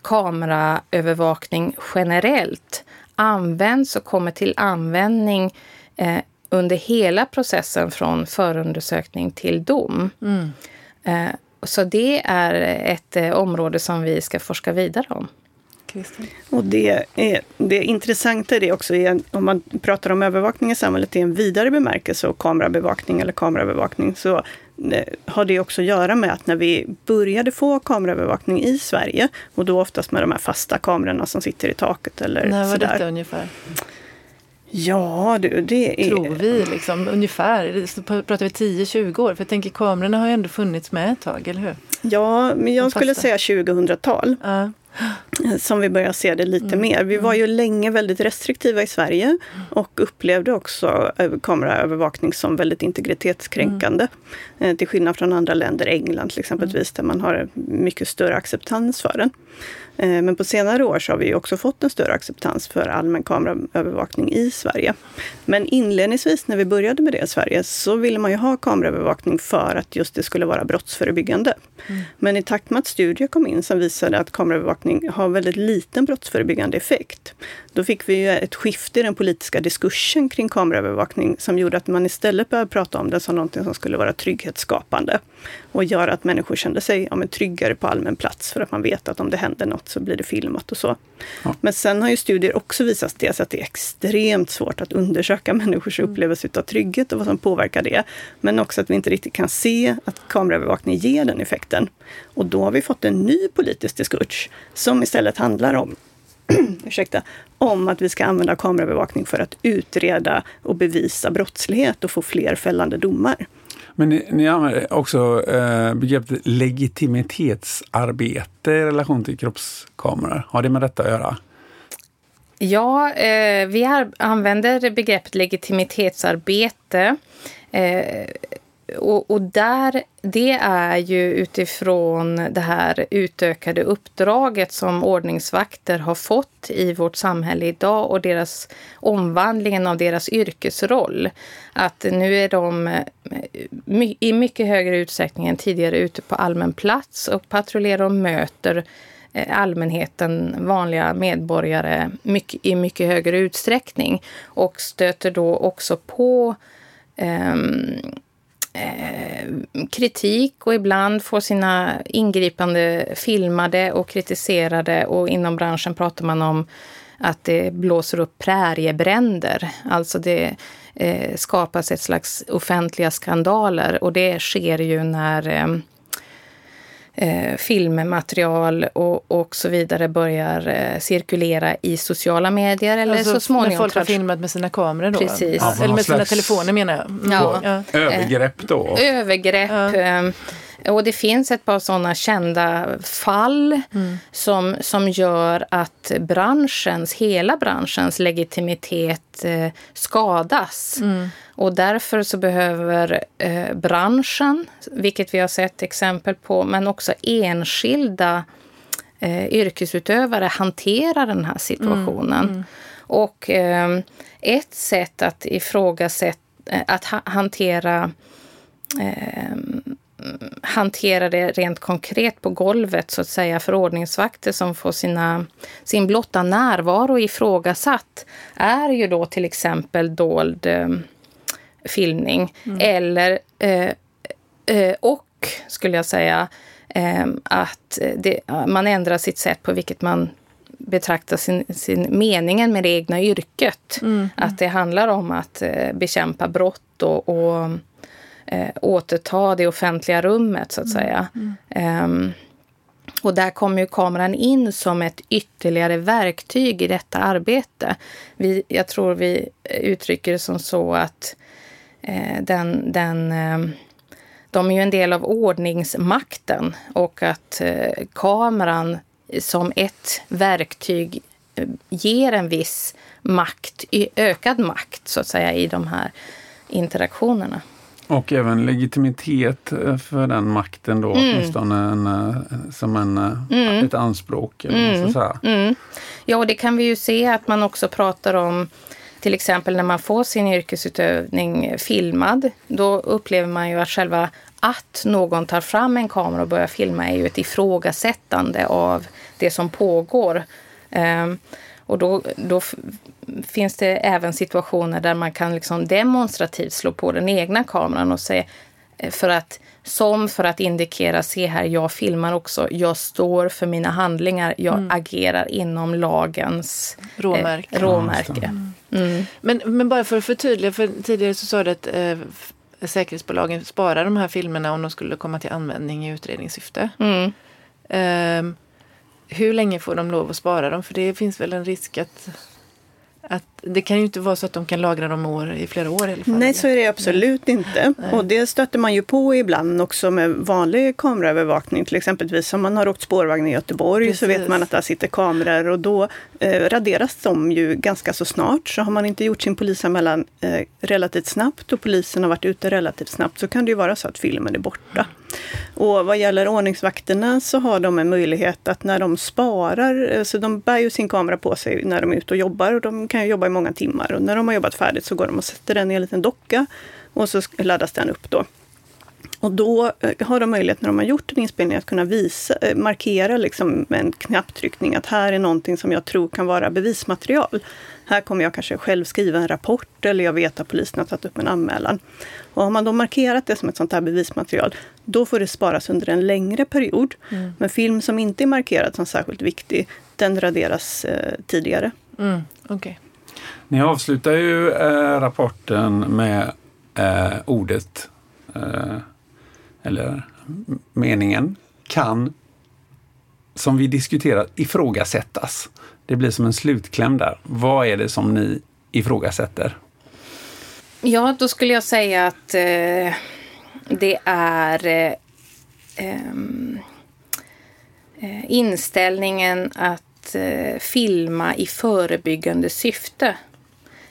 kameraövervakning generellt används och kommer till användning eh, under hela processen från förundersökning till dom. Mm. Eh, så det är ett eh, område som vi ska forska vidare om. Och det, är, det intressanta i det också är, om man pratar om övervakning i samhället i en vidare bemärkelse och kamerabevakning eller kameraövervakning, så Eh, har det också att göra med att när vi började få kameraövervakning i Sverige, och då oftast med de här fasta kamerorna som sitter i taket eller När var sådär. detta ungefär? Ja, det, det är... Tror vi liksom, ungefär? Så pratar vi 10-20 år? För jag tänker kamerorna har ju ändå funnits med ett tag, eller hur? Ja, men jag skulle säga 2000-tal. Uh som vi börjar se det lite mm. mer. Vi var ju mm. länge väldigt restriktiva i Sverige och upplevde också kameraövervakning som väldigt integritetskränkande. Mm. Eh, till skillnad från andra länder, England till exempelvis, där man har mycket större acceptans för den. Eh, men på senare år så har vi också fått en större acceptans för allmän kameraövervakning i Sverige. Men inledningsvis när vi började med det i Sverige så ville man ju ha kameraövervakning för att just det skulle vara brottsförebyggande. Mm. Men i takt med att studier kom in som visade att kameraövervakning har väldigt liten brottsförebyggande effekt. Då fick vi ett skifte i den politiska diskursen kring kameraövervakning som gjorde att man istället började prata om det som någonting som skulle vara trygghetsskapande och göra att människor kände sig ja, men tryggare på allmän plats för att man vet att om det händer något så blir det filmat och så. Ja. Men sen har ju studier också visat dels att det är extremt svårt att undersöka människors mm. upplevelse av trygghet och vad som påverkar det. Men också att vi inte riktigt kan se att kameraövervakning ger den effekten. Och då har vi fått en ny politisk diskurs som istället handlar om ursäkta, om att vi ska använda kameraövervakning för att utreda och bevisa brottslighet och få fler fällande domar. Men ni, ni använder också eh, begreppet legitimitetsarbete i relation till kroppskameror. Har det med detta att göra? Ja, eh, vi använder begreppet legitimitetsarbete. Eh, och, och, där, det är ju utifrån det här utökade uppdraget som ordningsvakter har fått i vårt samhälle idag och deras omvandlingen av deras yrkesroll. Att nu är de eh, my, i mycket högre utsträckning än tidigare ute på allmän plats och patrullerar och möter eh, allmänheten, vanliga medborgare, mycket, i mycket högre utsträckning. Och stöter då också på um, Eh, Eh, kritik och ibland får sina ingripande filmade och kritiserade och inom branschen pratar man om att det blåser upp präriebränder. Alltså det eh, skapas ett slags offentliga skandaler och det sker ju när eh, eh, eh, filmmaterial och, och så vidare börjar eh, cirkulera i sociala medier. Eller alltså, så småningom. När folk har filmat med sina kameror då? Precis. Ja, eller med sina telefoner menar jag. Mm. Ja. ja. Övergrepp då? Övergrepp. Ja. Och det finns ett par sådana kända fall mm. som, som gör att branschens, hela branschens legitimitet eh, skadas. Mm. Och därför så behöver eh, branschen, vilket vi har sett exempel på, men också enskilda eh, yrkesutövare hantera den här situationen. Mm. Och eh, ett sätt att ifrågasätta, att ha hantera eh, hantera det rent konkret på golvet så att säga för ordningsvakter som får sina, sin blotta närvaro ifrågasatt är ju då till exempel dold eh, filmning. Mm. Eller, eh, eh, och skulle jag säga, eh, att det, man ändrar sitt sätt på vilket man betraktar sin, sin meningen med det egna yrket. Mm. Att det handlar om att eh, bekämpa brott och, och eh, återta det offentliga rummet, så att mm. säga. Um, och där kommer ju kameran in som ett ytterligare verktyg i detta arbete. Vi, jag tror vi uttrycker det som så att eh, den, den eh, de är ju en del av ordningsmakten och att eh, kameran som ett verktyg eh, ger en viss makt, ökad makt så att säga i de här interaktionerna. Och även legitimitet eh, för den makten då, mm. åtminstone en, eh, som en, mm. ett anspråk. Mm. Mm. Ja, och det kan vi ju se att man också pratar om till exempel när man får sin yrkesutövning filmad, då upplever man ju att själva att någon tar fram en kamera och börjar filma är ju ett ifrågasättande av det som pågår. Um, och då, då finns det även situationer där man kan liksom demonstrativt slå på den egna kameran och säga eh, för att som för att indikera, se här, jag filmar också. Jag står för mina handlingar. Jag mm. agerar inom lagens råmärke. Eh, råmärke. Mm. Mm. Men, men bara för att förtydliga, för tidigare så sa du att eh, säkerhetsbolagen sparar de här filmerna om de skulle komma till användning i utredningssyfte. Eh, hur länge får de lov att spara dem? För det finns väl en risk att att det kan ju inte vara så att de kan lagra dem år, i flera år i alla fall. Nej, så är det absolut Nej. inte. Nej. Och det stöter man ju på ibland också med vanlig kameraövervakning. Till exempel om man har åkt spårvagn i Göteborg Precis. så vet man att där sitter kameror och då eh, raderas de ju ganska så snart. Så har man inte gjort sin polisanmälan eh, relativt snabbt och polisen har varit ute relativt snabbt så kan det ju vara så att filmen är borta. Och vad gäller ordningsvakterna så har de en möjlighet att när de sparar, eh, så de bär ju sin kamera på sig när de är ute och jobbar och de kan ju jobba i många timmar. Och när de har jobbat färdigt så går de och sätter den i en liten docka och så laddas den upp då. Och då eh, har de möjlighet när de har gjort en inspelning att kunna visa, eh, markera liksom med en knapptryckning att här är någonting som jag tror kan vara bevismaterial. Här kommer jag kanske själv skriva en rapport eller jag vet att polisen har tagit upp en anmälan. Och har man då markerat det som ett sånt här bevismaterial, då får det sparas under en längre period. Mm. Men film som inte är markerad som särskilt viktig, den raderas eh, tidigare. Mm. Okay. Ni avslutar ju eh, rapporten med eh, ordet, eh, eller meningen, kan, som vi diskuterat, ifrågasättas. Det blir som en slutkläm där. Vad är det som ni ifrågasätter? Ja, då skulle jag säga att eh, det är eh, ehm, eh, inställningen att eh, filma i förebyggande syfte.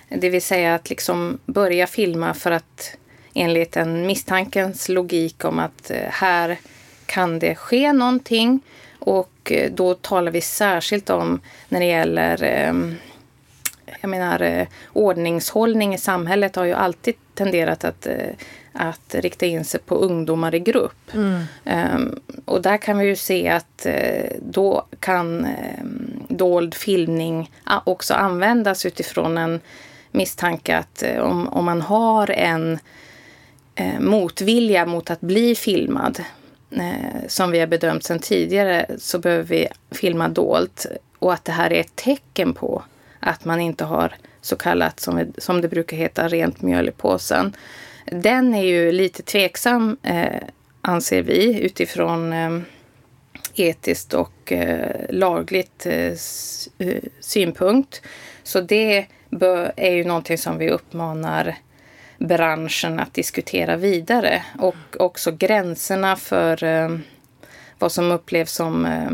Det vill säga att liksom börja filma för att enligt en misstankens logik om att eh, här kan det ske någonting. Och eh, då talar vi särskilt om när det gäller ehm, jag menar, eh, ordningshållning i samhället har ju alltid tenderat att, att rikta in sig på ungdomar i grupp. Mm. Um, och där kan vi ju se att då kan um, dold filmning också användas utifrån en misstanke att om, om man har en motvilja mot att bli filmad eh, Eh, som vi har bedömt sedan tidigare så behöver vi filma dolt och att det här är ett tecken på att man inte har så kallat, som, som det brukar heta, rent mjöl i påsen. Den är ju lite tveksam, eh, anser vi, utifrån eh, etiskt och eh, lagligt eh, eh synpunkt. Så det bör, är ju någonting som vi uppmanar branschen att diskutera vidare. Och också gränserna för eh, vad som upplevs som eh,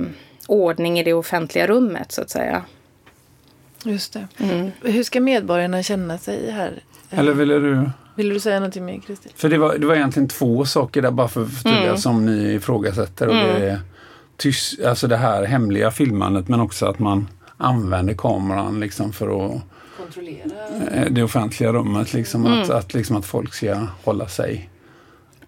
ordning i det offentliga rummet så att säga. Just det. Mm. Hur ska medborgarna känna sig här? Eller ville du? Vill du säga någonting mer Kristin? För det var, det var egentligen två saker där bara för att förtydliga mm. som ni ifrågasätter. Och mm. det är tyst, alltså det här hemliga filmandet men också att man använder kameran liksom för att kontrollera eh, det offentliga rummet. Liksom, mm. att, att, liksom, att folk ska hålla sig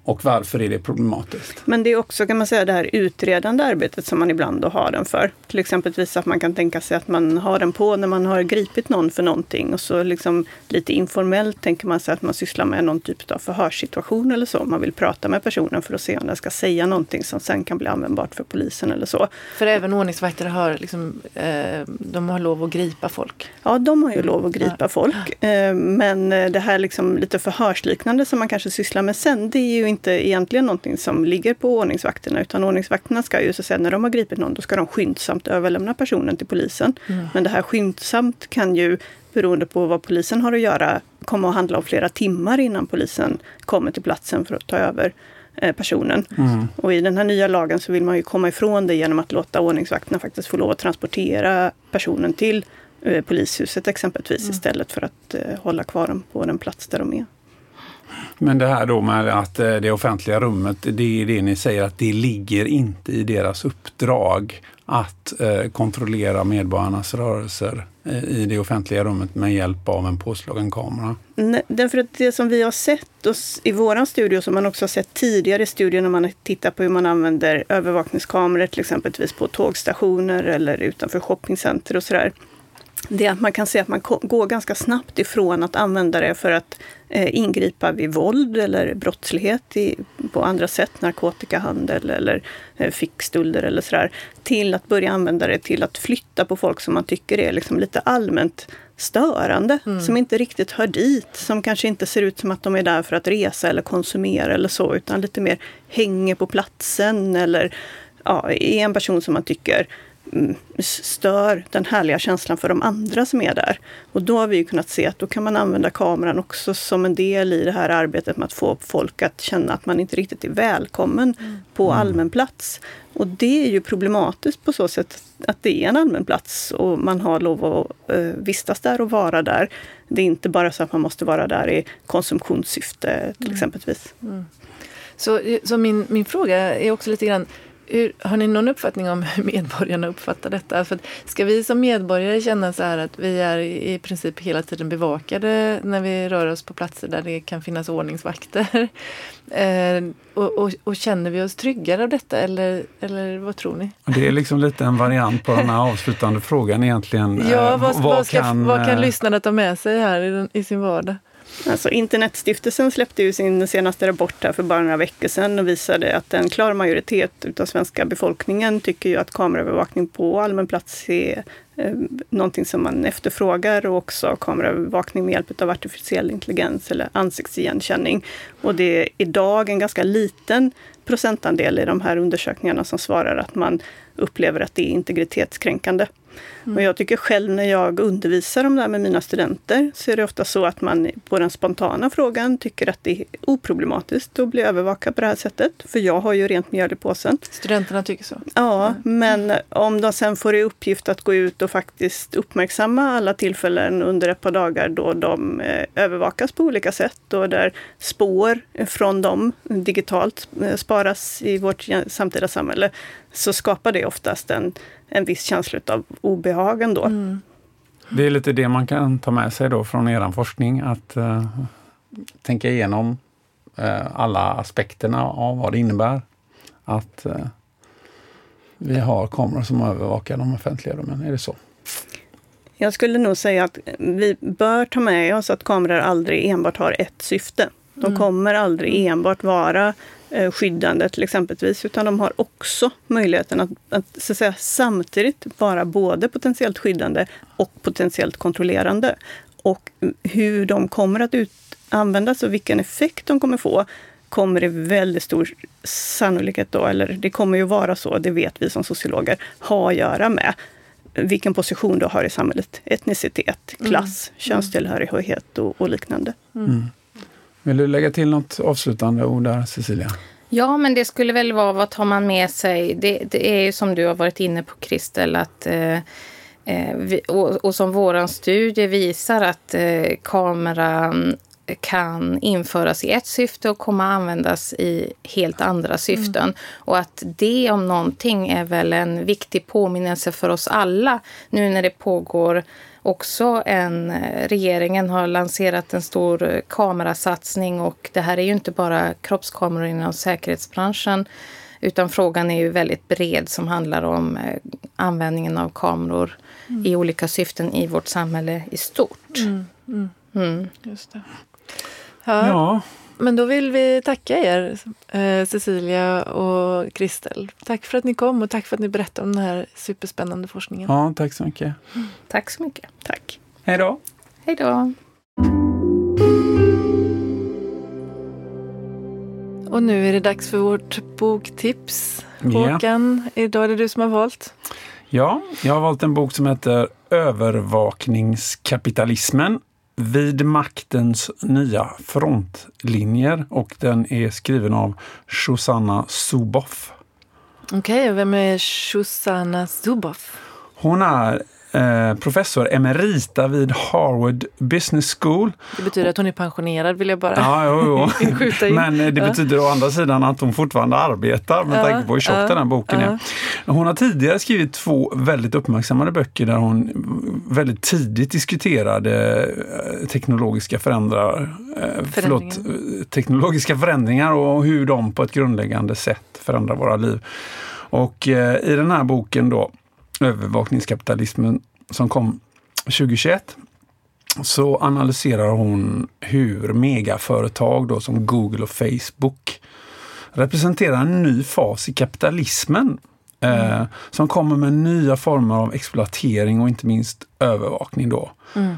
och varför är det problematiskt? Men det är också kan man säga det här utredande arbetet som man ibland då har den för. Till exempel att man kan tänka sig att man har den på när man har gripit någon för någonting och så liksom lite informellt tänker man sig att man sysslar med någon typ av förhörssituation eller så. Man vill prata med personen för att se om den ska säga någonting som sen kan bli användbart för polisen eller så. För även ordningsvakter har, liksom, eh, de har lov att gripa folk? Ja, de har ju lov att gripa folk. Eh, men det här liksom lite förhörsliknande som man kanske sysslar med sen, det är ju inte inte egentligen någonting som ligger på ordningsvakterna utan ordningsvakterna ska ju så säga, när de har gripit någon, då ska de skyndsamt överlämna personen till polisen. Mm. Men det här skyndsamt kan ju beroende på vad polisen har att göra komma att handla om flera timmar innan polisen kommer till platsen för att ta över eh, personen. Mm. Och i den här nya lagen så vill man ju komma ifrån det genom att låta ordningsvakterna faktiskt få lov att transportera personen till eh, polishuset exempelvis mm. istället för att eh, hålla kvar dem på den plats där de är. Men det här då med att eh, det offentliga rummet, det är det ni säger att det ligger inte i deras uppdrag att eh, kontrollera medborgarnas rörelser eh, i det offentliga rummet med hjälp av en påslagen kamera? Nej, därför att det som vi har sett oss, i vår studie, och som man också har sett tidigare i studier när man har tittat på hur man använder övervakningskameror till exempelvis på tågstationer eller utanför shoppingcenter och sådär det är att man kan se att man går ganska snabbt ifrån att använda det för att eh, ingripa vid våld eller brottslighet i, på andra sätt, narkotikahandel eller eh, fickstölder eller sådär, till att börja använda det till att flytta på folk som man tycker är liksom lite allmänt störande, mm. som inte riktigt hör dit, som kanske inte ser ut som att de är där för att resa eller konsumera eller så, utan lite mer hänger på platsen eller ja, är en person som man tycker stör den härliga känslan för de andra som är där. Och då har vi kunnat se att då kan man använda kameran också som en del i det här arbetet med att få folk att känna att man inte riktigt är välkommen mm. på mm. allmän plats. Och det är ju problematiskt på så sätt att det är en allmän plats och man har lov att uh, vistas där och vara där. Det är inte bara så att man måste vara där i konsumtionssyfte till mm. exempelvis. Mm. Så, så min, min fråga är också lite grann hur, har ni någon uppfattning om hur medborgarna uppfattar detta? För ska vi som medborgare känna så här att vi är i princip hela tiden bevakade när vi rör oss på platser där det kan finnas ordningsvakter? Eh, och, och, och, känner vi oss tryggare av detta eller, eller vad tror ni? Det är liksom lite en variant på den här avslutande frågan egentligen. Ja, vad, vad, vad, ska, kan, vad kan eh, lyssnarna ta med sig här i, den, i sin vardag? Alltså Internetstiftelsen släppte ju sin senaste rapport här för bara några veckor sedan och visade att en klar majoritet av svenska befolkningen tycker ju att kameraövervakning på allmän plats är eh, någonting som man efterfrågar och också kameraövervakning med hjälp av artificiell intelligens eller ansiktsigenkänning. Och det är idag en ganska liten procentandel i de här undersökningarna som svarar att man upplever att det är integritetskränkande. Mm. Och jag tycker själv när jag undervisar om det här med mina studenter så är det ofta så att man på den spontana frågan tycker att det är oproblematiskt att bli övervakad på det här sättet. För jag har ju rent mjöl i påsen. Studenterna tycker så? Ja, mm. men om de sen får i uppgift att gå ut och faktiskt uppmärksamma alla tillfällen under ett par dagar då de eh, övervakas på olika sätt och där spår från dem digitalt eh, sparas i vårt samtida samhälle så skapar det oftast en, en viss känsla av obehag ändå. Mm. Det är lite det man kan ta med sig då från er forskning, att uh, tänka igenom uh, alla aspekterna av vad det innebär att uh, vi har kameror som övervakar de offentliga rummen. Är det så? Jag skulle nog säga att vi bör ta med oss att kameror aldrig enbart har ett syfte. De mm. kommer aldrig enbart vara skyddande till exempelvis, utan de har också möjligheten att, att, så att säga, samtidigt vara både potentiellt skyddande och potentiellt kontrollerande. Och hur de kommer att ut, användas och vilken effekt de kommer få kommer det väldigt stor sannolikhet då, eller det kommer ju vara så, det vet vi som sociologer, ha att göra med vilken position du har i samhället. Etnicitet, klass, mm. könstillhörighet och, och liknande. Mm. Vill du lägga till något avslutande ord där, Cecilia? Ja, men det skulle väl vara vad tar man med sig? Det, det är ju som du har varit inne på, Kristel, att eh, eh vi, och, och, som vår studie visar att eh, kameran kan införas i ett syfte och komma att användas i helt andra syften. Mm. Och att det om någonting är väl en viktig påminnelse för oss alla nu när det pågår också en... Regeringen har lanserat en stor kamerasatsning och det här är ju inte bara kroppskameror inom säkerhetsbranschen utan frågan är ju väldigt bred som handlar om eh, användningen av kameror mm. i olika syften i vårt samhälle i stort. Mm. mm. mm. Just det. Ja. Men då vill vi tacka er, eh, Cecilia och Kristel. Tack för att ni kom och tack för att ni berättade om den här superspännande forskningen. Ja, tack så mycket. Mm. Tack så mycket. Tack. Hej då. Hej då. Och nu är det dags för vårt boktips. Håkan, yeah. idag är det du som har valt. Ja, jag har valt en bok som heter Övervakningskapitalismen vid maktens nya frontlinjer och den är skriven av Shosanna Zuboff. Okej, okay, vem är Shosanna Zuboff? Hon är Eh, professor emerita vid Harvard Business School. Det betyder att hon är pensionerad vill jag bara ja, jo, jo. Men det betyder ja. å andra sidan att hon fortfarande arbetar med ja, tanke på hur tjock ja, den här boken är. Hon har tidigare skrivit två väldigt uppmärksammade böcker där hon väldigt tidigt diskuterade eh, teknologiska förändrar, eh, förlåt, teknologiska förändringar och hur de på ett grundläggande sätt förändrar våra liv. Och i den här boken då övervakningskapitalismen som kom 2021 så analyserar hon hur megaföretag då, som Google och Facebook representerar en ny fas i kapitalismen. Eh, mm. som kommer med nya former av exploatering och inte minst övervakning. Då. Mm.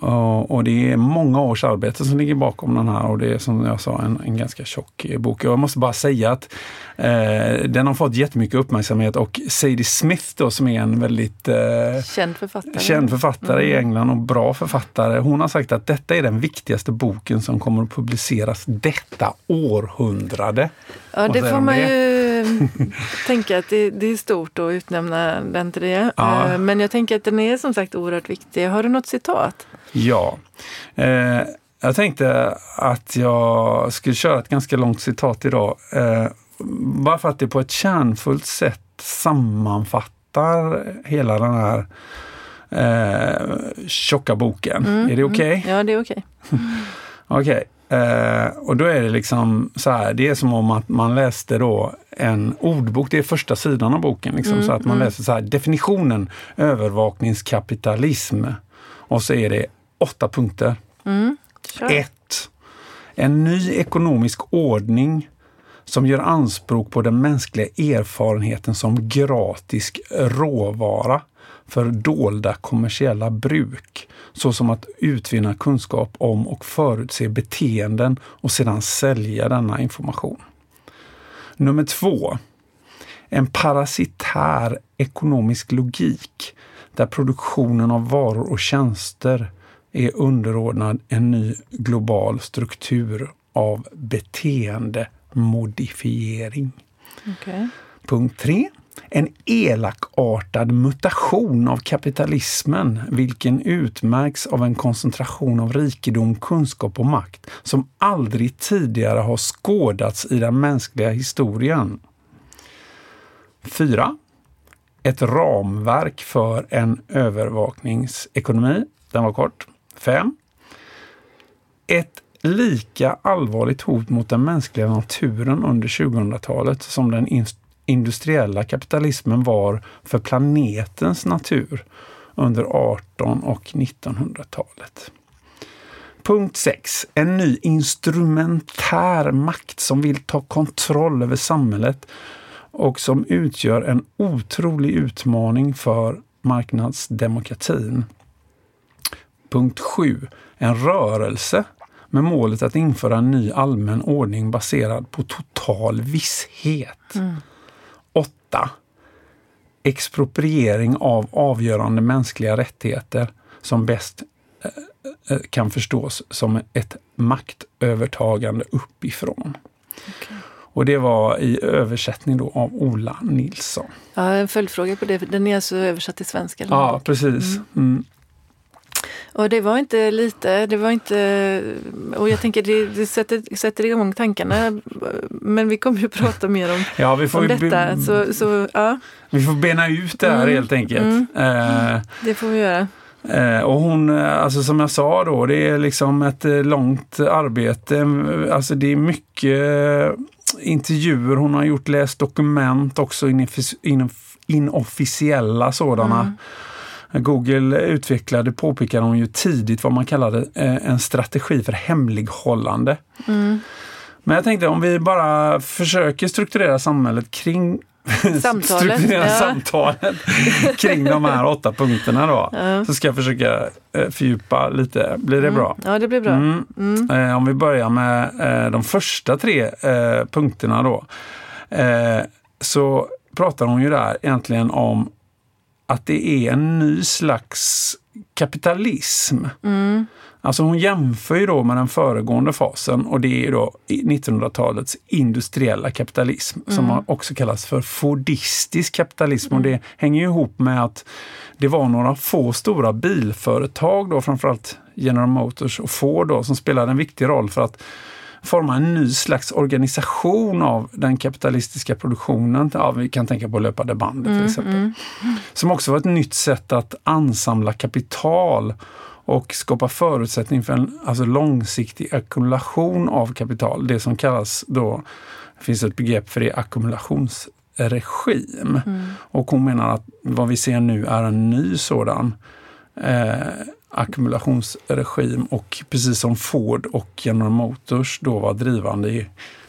Och det är många års arbete som ligger bakom den här och det är som jag sa en, en ganska tjock bok. Jag måste bara säga att eh, den har fått jättemycket uppmärksamhet och Sadie Smith då som är en väldigt eh, känd författare, känd författare mm. i England och bra författare. Hon har sagt att detta är den viktigaste boken som kommer att publiceras detta århundrade. Ja, det får man det? ju tänka att det, det, är stort att utnämna den till det. Ja. Eh, men jag tänker att den är som sagt oerhört viktig. Har du något citat? Ja. Eh, jag tänkte att jag skulle köra ett ganska långt citat idag. Eh, bara för att det på ett kärnfullt sätt sammanfattar hela den här eh, tjocka boken. Mm, är det okej? Okay? Mm, ja, det är okej. Okay. okej. Okay. Eh, och då är det liksom så här, det är som om att man läste då en ordbok, det är första sidan av boken, liksom, mm, så att man mm. läser så här, definitionen övervakningskapitalism. Och så är det åtta punkter. Mm, Ett, en ny ekonomisk ordning som gör anspråk på den mänskliga erfarenheten som gratis råvara för dolda kommersiella bruk, såsom att utvinna kunskap om och förutse beteenden och sedan sälja denna information. Nummer två. En parasitär ekonomisk logik där produktionen av varor och tjänster är underordnad en ny global struktur av beteendemodifiering. Okay. Punkt 3. En elakartad mutation av kapitalismen, vilken utmärks av en koncentration av rikedom, kunskap och makt som aldrig tidigare har skådats i den mänskliga historien. 4. Ett ramverk för en övervakningsekonomi. Den var kort. 5. Ett lika allvarligt hot mot den mänskliga naturen under 2000-talet som den industriella kapitalismen var för planetens natur under 18 och 1900-talet. Punkt 6. En ny instrumentär makt som vill ta kontroll över samhället och som utgör en otrolig utmaning för marknadsdemokratin. Punkt 7. En rörelse med målet att införa en ny allmän ordning baserad på total visshet. Mm. 8. Expropriering av avgörande mänskliga rättigheter som bäst eh, eh, kan förstås som ett maktövertagande uppifrån. Okay. Och det var i översättning då av Ola Nilsson. Ja, en följdfråga på det. Den är alltså översatt till svenska? Eller ja, precis. Mm. Mm. Och det var inte lite, det var inte... Och jag tänker det, det sätter, sätter igång tankarna. Men vi kommer ju prata mer om, ja, vi får om detta. Så, så, ja. Vi får bena ut det här mm. helt enkelt. Mm. Eh, det får vi göra. Eh, och hon, alltså som jag sa då, det är liksom ett eh, långt arbete. Alltså det är mycket intervjuer hon har gjort, läst dokument också, inofficiella sådana. Mm. Google utvecklade, påpekade hon ju tidigt, vad man kallade eh, en strategi för hemlighållande. Mm. Men jag tänkte om vi bara försöker strukturera samhället kring samtalet, strukturera ja. samtalet kring de här åtta punkterna då. Ja. Så ska jag försöka eh, fördjupa lite. Blir det mm. bra? Ja, det blir bra. Mm. Mm. Eh, om vi börjar med de första tre punkterna då. Så pratar hon ju där egentligen om att det är en ny slags kapitalism. Mm. Alltså hon jämför ju då med den föregående fasen och det är då 1900-talets industriella kapitalism mm. som också kallas för fordistisk kapitalism. Mm. Och det hänger ihop med att det var några få stora bilföretag, då framförallt General Motors och Ford, då, som spelade en viktig roll för att forma en ny slags organisation av den kapitalistiska produktionen. Ja, vi kan tänka på löpande bandet till mm, exempel. Mm. Som också var ett nytt sätt att ansamla kapital och skapa förutsättning för en alltså långsiktig ackumulation av kapital. Det som kallas då, det finns ett begrepp för det, ackumulationsregim. Mm. Och hon menar att vad vi ser nu är en ny sådan eh, ackumulationsregim och precis som Ford och General Motors då var drivande i,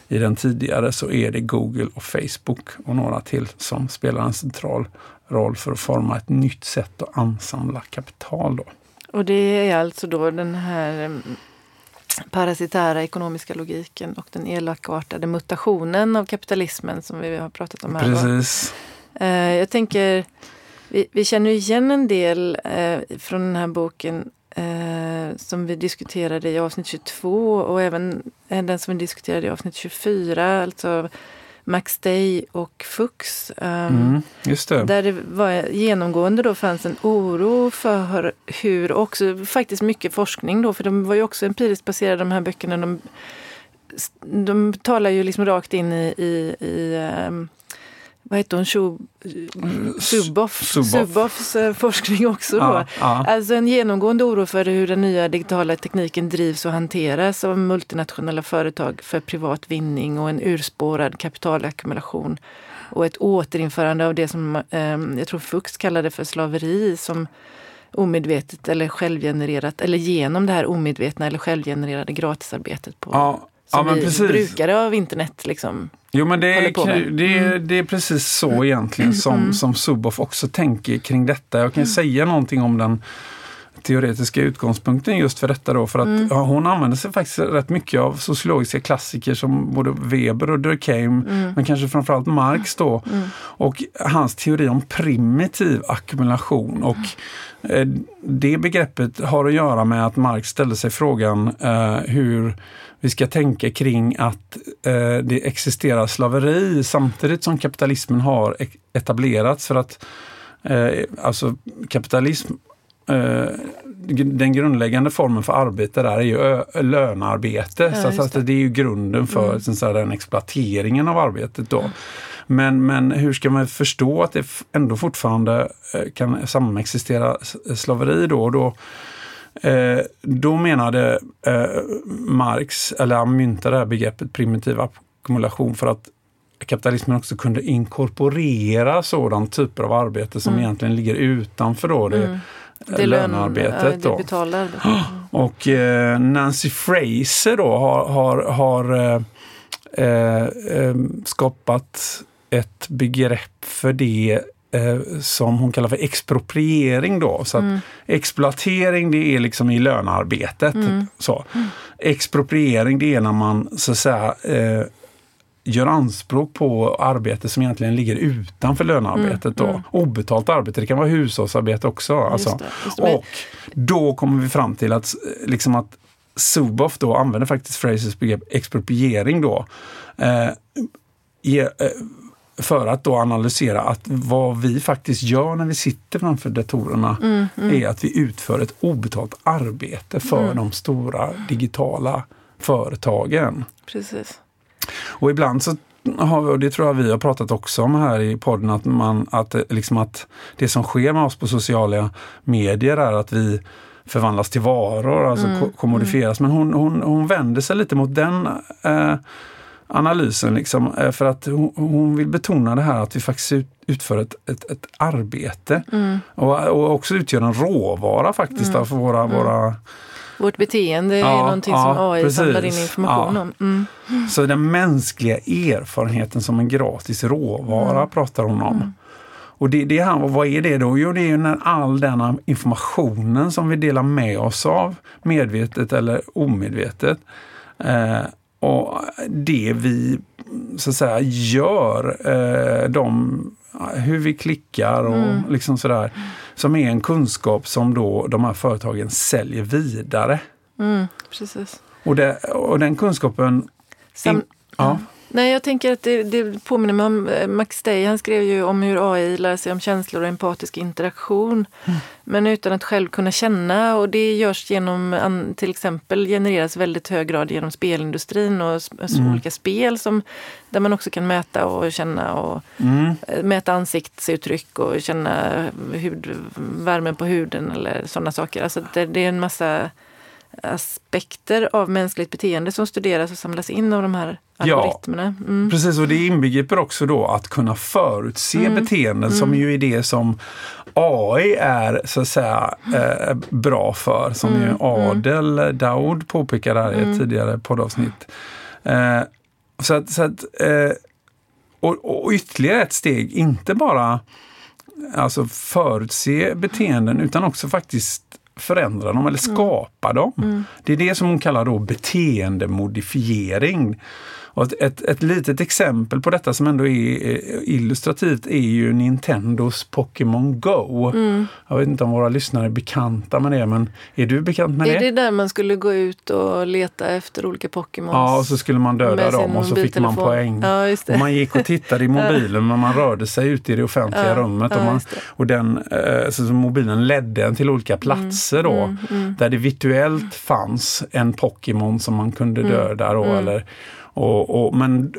i den tidigare så är det Google och Facebook och några till som spelar en central roll för att forma ett nytt sätt att ansamla kapital. Då. Och det är alltså då den här mm, parasitära ekonomiska logiken och den elakartade mutationen av kapitalismen som vi har pratat om här. Precis. Då. Eh, jag tänker vi, vi känner igen en del eh, från den här boken eh, som vi diskuterade i avsnitt 22 och även eh, den som vi diskuterade i avsnitt 24, alltså Max Day och Fux. Um, mm, det. Där det var genomgående då fanns en oro för hur, också faktiskt mycket forskning då, för de var ju också empiriskt baserade de här böckerna. De, de talar ju liksom rakt in i, i, i um, vad heter hon, Suboff, Suboffs eh, forskning också. Ja, ja. Alltså en genomgående oro för hur den nya digitala tekniken drivs och hanteras av multinationella företag för privat vinning och en urspårad kapitalackumulation. Och ett återinförande av det som eh, jag tror Fuchs kallade för slaveri som omedvetet eller självgenererat eller genom det här omedvetna eller självgenererade gratisarbetet på ja, som ja, vi precis. brukare av internet liksom Jo men det är, det, är, mm. det är precis så mm. egentligen som, mm. som Suboff också tänker kring detta. Jag kan mm. säga någonting om den teoretiska utgångspunkten just för detta då. För att Mm. ja, hon använder sig faktiskt rätt mycket av sociologiska klassiker som både Weber och Durkheim, Mm. men kanske framförallt Marx då. Och hans teori om primitiv ackumulation. Och eh, det begreppet har att göra med att Marx ställde sig frågan eh, hur vi ska tänka kring att eh, det existerar slaveri samtidigt som kapitalismen har etablerats. För att eh, alltså kapitalism eh, den grundläggande formen för arbete där är ju lönearbete. Ja, så att det. det är ju grunden för Mm. så här, den exploateringen av arbetet. Då. Men, men hur ska man förstå att det ändå fortfarande eh, kan samexistera slaveri då? Och då Eh, då menade eh, Marx, eller han myntade det här begreppet primitiv ackumulation för att kapitalismen också kunde inkorporera sådan typer av arbete som Mm. egentligen ligger utanför då det, Mm. eh, Det lön, lönearbetet. det då. betalar. Och eh, Nancy Fraser då har, har, har eh, skapat ett begrepp för det eh, som hon kallar för expropriering. Då. Så Mm. Exploatering det är liksom i lönearbetet. Mm. Så. Expropriering det är när man så att säga eh, gör anspråk på arbete som egentligen ligger utanför lönearbetet. Då. mm. Obetalt arbete, det kan vara hushållsarbete också. Alltså. Just det, just det. Och då kommer vi fram till att, eh, liksom att Zuboff då använder faktiskt Frasers begrepp expropriering då. Eh, ge, eh, för att då analysera att vad vi faktiskt gör när vi sitter framför datorerna Mm, mm. är att vi utför ett obetalt arbete för Mm. de stora digitala företagen. Precis. Och ibland så har vi, och det tror jag vi har pratat också om här i podden, att, man, att, eh, liksom att det som sker med oss på sociala medier är att vi förvandlas till varor, alltså Mm, ko- kommodifieras. Men hon, hon, hon vänder sig lite mot den eh, analysen, liksom, eh, för att hon, hon vill betona det här att vi faktiskt ut, utför ett, ett, ett arbete Mm. och, och också utgör en råvara faktiskt Mm, för våra, mm. våra Vårt beteende är Ja, någonting ja, som AI samlar in precis. information Ja. om. Mm. Så den mänskliga erfarenheten som en gratis råvara Mm. pratar hon om. Mm. Och det, det här, vad är det då? Jo, det är ju när all denna informationen som vi delar med oss av, medvetet eller omedvetet, eh, och det vi så att säga gör, eh, de, hur vi klickar och Mm. liksom sådär, som är en kunskap som då de här företagen säljer vidare. Mm. Precis. Och, det, och den kunskapen Sam- Ja. Nej, jag tänker att det, det påminner mig om eh, Max Day. Han skrev ju om hur AI lär sig om känslor och empatisk interaktion. Mm. Men utan att själv kunna känna. Och det görs genom, till exempel genereras väldigt hög grad genom spelindustrin och s- Mm. olika spel som, där man också kan mäta och känna och Mm. eh, mäta ansiktsuttryck och känna hud, värmen på huden eller sådana saker. Alltså det, det är en massa aspekter av mänskligt beteende som studeras och samlas in av de här Ja. algoritmerna. Mm. Precis, och det inbegriper också då att kunna förutse Mm. beteenden som Mm. ju är det som AI är så att säga eh, bra för. Som Mm, ju Adel Daoud påpekade här i ett Mm. tidigare poddavsnitt. Eh, så att, så att, eh, och, och ytterligare ett steg, inte bara alltså förutse beteenden utan också faktiskt förändra dem eller skapa dem. Mm. Det är det som hon kallar då beteendemodifiering. Och ett, ett, litet exempel på detta som ändå är eh, illustrativt är ju Nintendos Pokémon Go. Mm. Jag vet inte om våra lyssnare är bekanta med det, men är du bekant med Är det? det där man skulle gå ut och leta efter olika Pokémons? Ja, och så skulle man döda dem och så fick man poäng. Ja. Och man gick och tittade i mobilen men man rörde sig ute i det offentliga Ja, rummet. Och, man, och den, eh, så mobilen ledde en till olika platser då. Mm, mm. Där det virtuellt fanns en Pokémon som man kunde Mm, döda. Då, mm. eller, och, och, men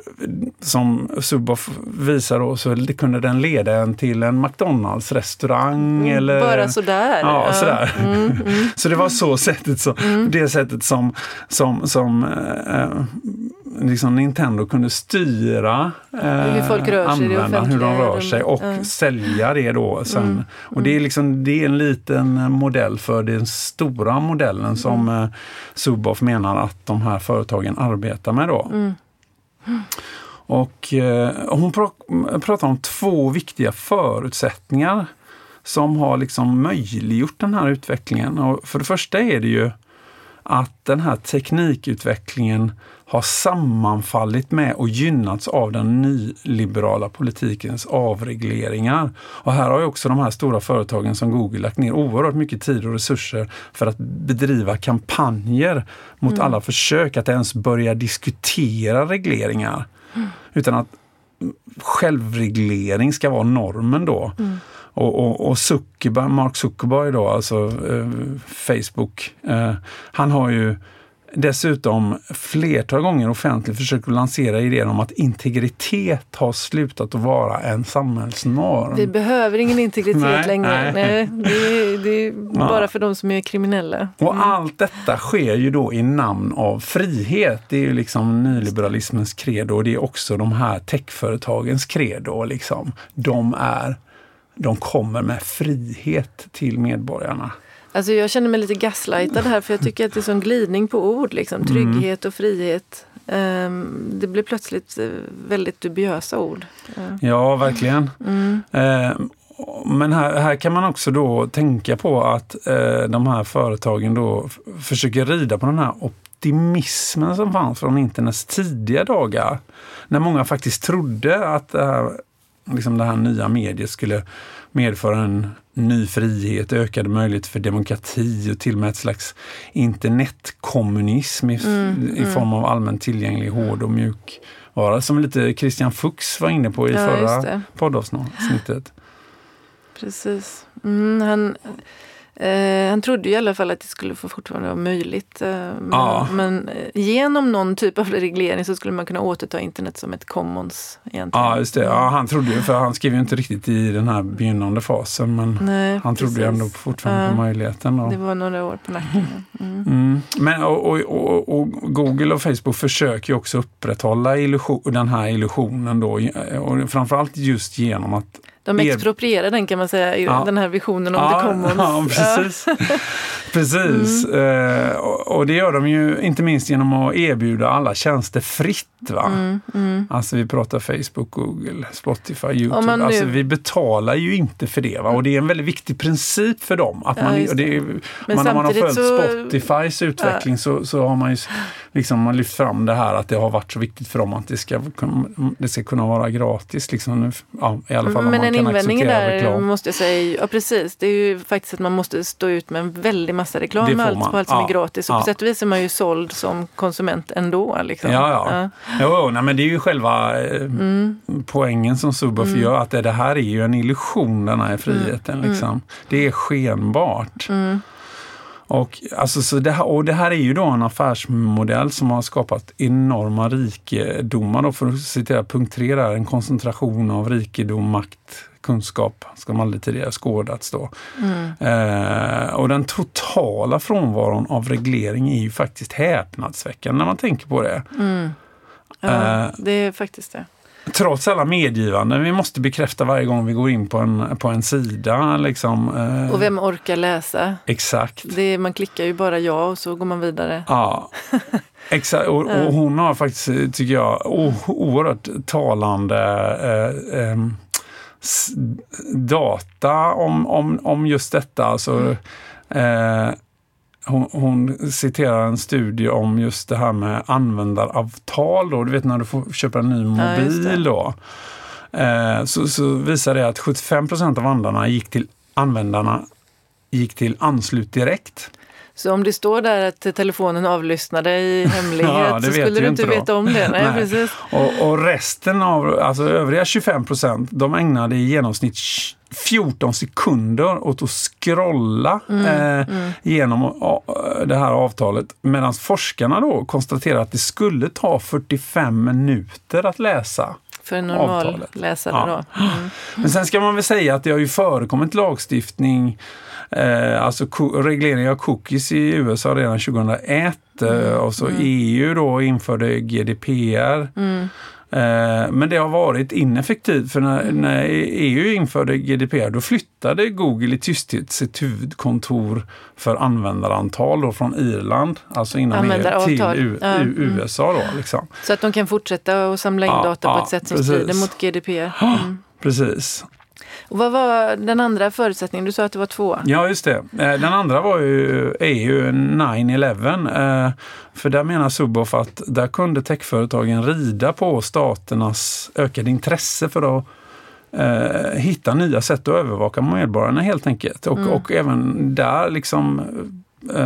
som Suboff visar då, så kunde den leda en till en McDonalds-restaurang. Mm, eller, Bara sådär? Ja, sådär. Mm, mm. Så det var så sättet som, det sättet som, som, som eh, liksom Nintendo kunde styra eh, användaren, hur de rör sig och. Ja. sälja det då sen. Mm, Och det är, liksom, det är en liten modell för den stora modellen som Mm. eh, Suboff menar att de här företagen arbetar med då. Mm. Och eh, hon pra- pratar om två viktiga förutsättningar som har liksom möjliggjort den här utvecklingen. Och för det första är det ju att den här teknikutvecklingen har sammanfallit med och gynnats av den nyliberala politikens avregleringar. Och här har ju också de här stora företagen som Google lagt ner oerhört mycket tid och resurser för att bedriva kampanjer mot mm. alla försök att ens börja diskutera regleringar. Mm. Utan att självreglering ska vara normen då. Mm. Och, och, och Zuckerberg, Mark Zuckerberg då, alltså eh, Facebook, eh, han har ju dessutom flertal gånger offentligt försökt lansera idén om att integritet har slutat att vara en samhällsnorm. Vi behöver ingen integritet nej, längre. Nej. nej det, är, det är ja. bara för de som är kriminella. Mm. Och allt detta sker ju då i namn av frihet. Det är ju liksom nyliberalismens credo och det är också de här techföretagens credo. Liksom. De, är, de kommer med frihet till medborgarna. Alltså jag känner mig lite gaslightad här för jag tycker att det är sån glidning på ord. Liksom. Mm. Trygghet och frihet. Um, det blir plötsligt eh, väldigt dubiösa ord. Ja, verkligen. Mm. Uh, men här, här kan man också då tänka på att uh, de här företagen då försöker rida på den här optimismen som fanns från internets tidiga dagar. När många faktiskt trodde att det här, liksom det här nya mediet skulle medföra en ny frihet, ökade möjligheter för demokrati och till och med ett slags internetkommunism i, mm, i mm. form av allmänt tillgänglig hård och mjuk vara. Som lite Christian Fuchs var inne på i ja, förra poddavsnittet. Precis. Mm, han, Eh, han trodde i alla fall att det skulle fortfarande vara möjligt. Eh, men, ja. men eh, genom någon typ av reglering så skulle man kunna återta internet som ett commons. Egentligen. Ja, just det. Ja, han trodde ju, för han skrev ju inte riktigt i den här begynnande fasen men Nej, han trodde ju ändå fortfarande ja. på möjligheten. Då. Det var några år på nacken. Mm. Mm. Men, och, och, och, och, Google och Facebook försöker ju också upprätthålla illusion, den här illusionen då. Och framförallt just genom att de exproprierar den kan man säga, ja. den här visionen om ja, the commons. Ja, precis. precis. Mm. Eh, och, det gör de ju inte minst genom att erbjuda alla tjänster fritt. Va? Mm, mm. Alltså vi pratar Facebook, Google, Spotify, Youtube. Nu... Alltså vi betalar ju inte för det. Va? Och det är en väldigt viktig princip för dem. Att man, ja, det. Är, man, när man har följt så... Spotifys utveckling så, så har man ju liksom, man lyft fram det här att det har varit så viktigt för dem att det ska, det ska kunna vara gratis. Liksom, ja, I alla fall Men en invändning där reklam. måste jag säga, ja precis, det är ju faktiskt att man måste stå ut med en väldig massa reklam med allt, på allt som ja, är gratis. Och ja. på sätt och vis är man ju såld som konsument ändå. Liksom. Ja, ja. ja. Jo, nej, men det är ju själva eh, mm. poängen som Subuff mm. gör, att det, här är ju en illusion den här friheten. Mm. Liksom. Mm. Det är skenbart. Mm. Och, alltså, så det här, och det här är ju då en affärsmodell som har skapat enorma rikedomar. Då, för att citera punkt 3 där, en koncentration av rikedom, makt, kunskap som aldrig tidigare skådats. Då. Mm. Eh, och den totala frånvaron av reglering är ju faktiskt häpnadsväckande när man tänker på det. Mm. Ja, eh, det är faktiskt det trots alla medgivanden vi måste bekräfta varje gång vi går in på en, på en sida. Liksom, eh. Och vem orkar läsa? Exakt. Det, man klickar ju bara ja och så går man vidare. Ja, exakt. Och, och hon har faktiskt, tycker jag, oerhört talande eh, eh, data om, om, om just detta. Alltså, mm. eh, hon, hon, citerar en studie om just det här med användaravtal. Då. Du vet när du får köpa en ny mobil. Ja, då. Eh, så, så visar det att 75 procent av användarna gick till, användarna gick till anslut direkt. Så om det står där att telefonen avlyssnade i hemlighet ja, så skulle du inte då. veta om det? Nej, Nej. Precis. Och, och, resten av, alltså övriga 25 procent, de ägnade i genomsnitt 14 sekunder åt att scrolla mm, eh, mm. genom uh, det här avtalet. Medan forskarna då konstaterar att det skulle ta 45 minuter att läsa. För en normal avtalet. läsare ja. då. Mm. Men sen ska man väl säga att det har ju förekommit lagstiftning Eh, alltså reglering av cookies i USA redan 2001 eh, mm. och så mm. EU då införde GDPR. Mm. Eh, men det har varit ineffektivt för när, när, EU införde GDPR då flyttade Google i tysthet sitt huvudkontor för användarantal då från Irland, alltså inom EU, till U, ja. U, mm. USA. Då, liksom. Så att de kan fortsätta att samla in ja, data på ett sätt som precis. strider mot GDPR. Mm. Precis. Och vad var den andra förutsättningen? Du sa att det var två. Ja, just det. Eh, Den andra var ju, ju 9-11. eh, För där menar Suboff att där kunde techföretagen rida på staternas ökade intresse för att eh, hitta nya sätt att övervaka medborgarna helt enkelt. Och, och även där liksom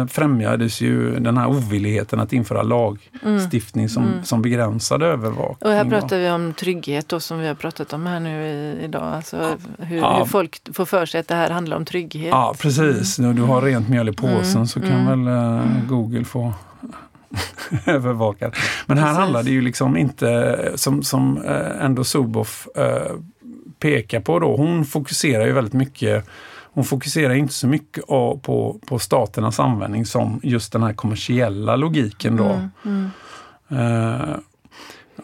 främjades ju den här ovilligheten att införa lagstiftning som, som begränsade övervakning. Och här pratar vi om trygghet då, som vi har pratat om här nu i, idag. Alltså hur, Ja. hur folk får för sig att det här handlar om trygghet. Ja, precis. När du har rent mjöl i påsen så kan väl eh, Google få övervaka. Men här Precis. handlar det ju liksom inte, som, som eh, ändå Suboff eh, pekar på då, hon fokuserar ju väldigt mycket hon fokuserar inte så mycket på, på staternas användning som just den här kommersiella logiken då. Eh,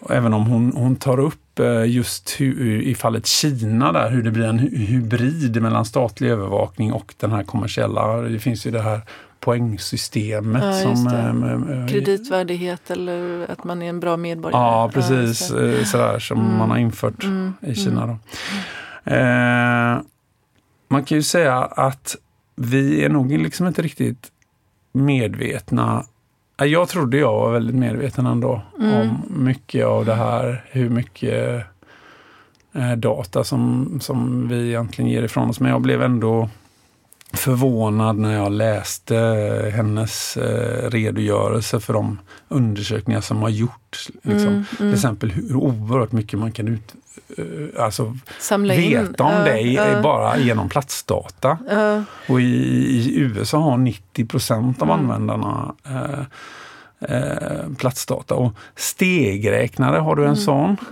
och även om hon, hon tar upp eh, just hur, i fallet Kina där, hur det blir en hy- hybrid mellan statlig övervakning och den här kommersiella. Det finns ju det här poängsystemet. Ja, som, det. eh, eh, Kreditvärdighet eller att man är en bra medborgare. Ja, precis. Mm. eh, sådär som man har infört i Kina. Då. Eh, man kan ju säga att vi är nog liksom inte riktigt medvetna. Jag trodde jag var väldigt medveten ändå Mm. om mycket av det här. Hur mycket eh, data som, som vi egentligen ger ifrån oss. Men jag blev ändå förvånad när jag läste hennes eh, redogörelse för de undersökningar som har gjorts. Liksom. Mm, Till exempel hur oerhört mycket man kan ut, eh, alltså, Samla in. veta om Ja, dig eh, bara genom platsdata. ja. Och i, i USA har 90 procent Mm. av användarna eh, eh, platsdata. Och stegräknare, har du en Mm. sån?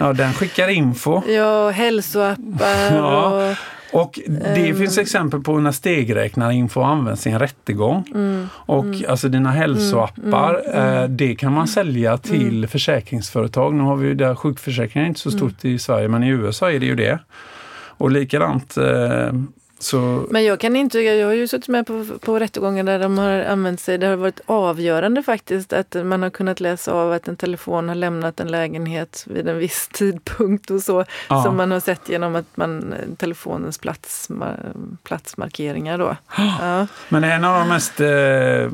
Ja, den skickar info. Ja, hälsoappar Ja. och... Och det Ehm. finns exempel på när stegräknarinfo används i en rättegång. Mm. Och alltså dina hälsoappar, eh, det kan man sälja till försäkringsföretag. Nu har vi ju där sjukförsäkringen är inte så stort i Sverige, men i USA är det ju det. Och likadant eh, så... Men jag kan inte, jag har ju suttit med på, på rättegångar där de har använt sig, det har varit avgörande faktiskt att man har kunnat läsa av att en telefon har lämnat en lägenhet vid en viss tidpunkt och så. Ja. Som man har sett genom att man, telefonens plats, platsmarkeringar då. Ja. Men en av de mest eh, eh,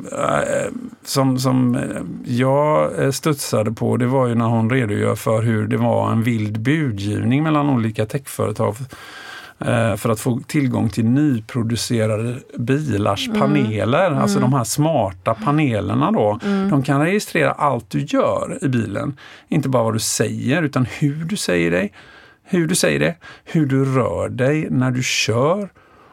som, som jag eh, studsade på, det var ju när hon redogör för hur det var en vild budgivning mellan olika techföretag för att få tillgång till nyproducerade bilars paneler, alltså de här smarta panelerna då. De kan registrera allt du gör i bilen. Inte bara vad du säger, utan hur du säger dig, hur du säger det, hur du rör dig när du kör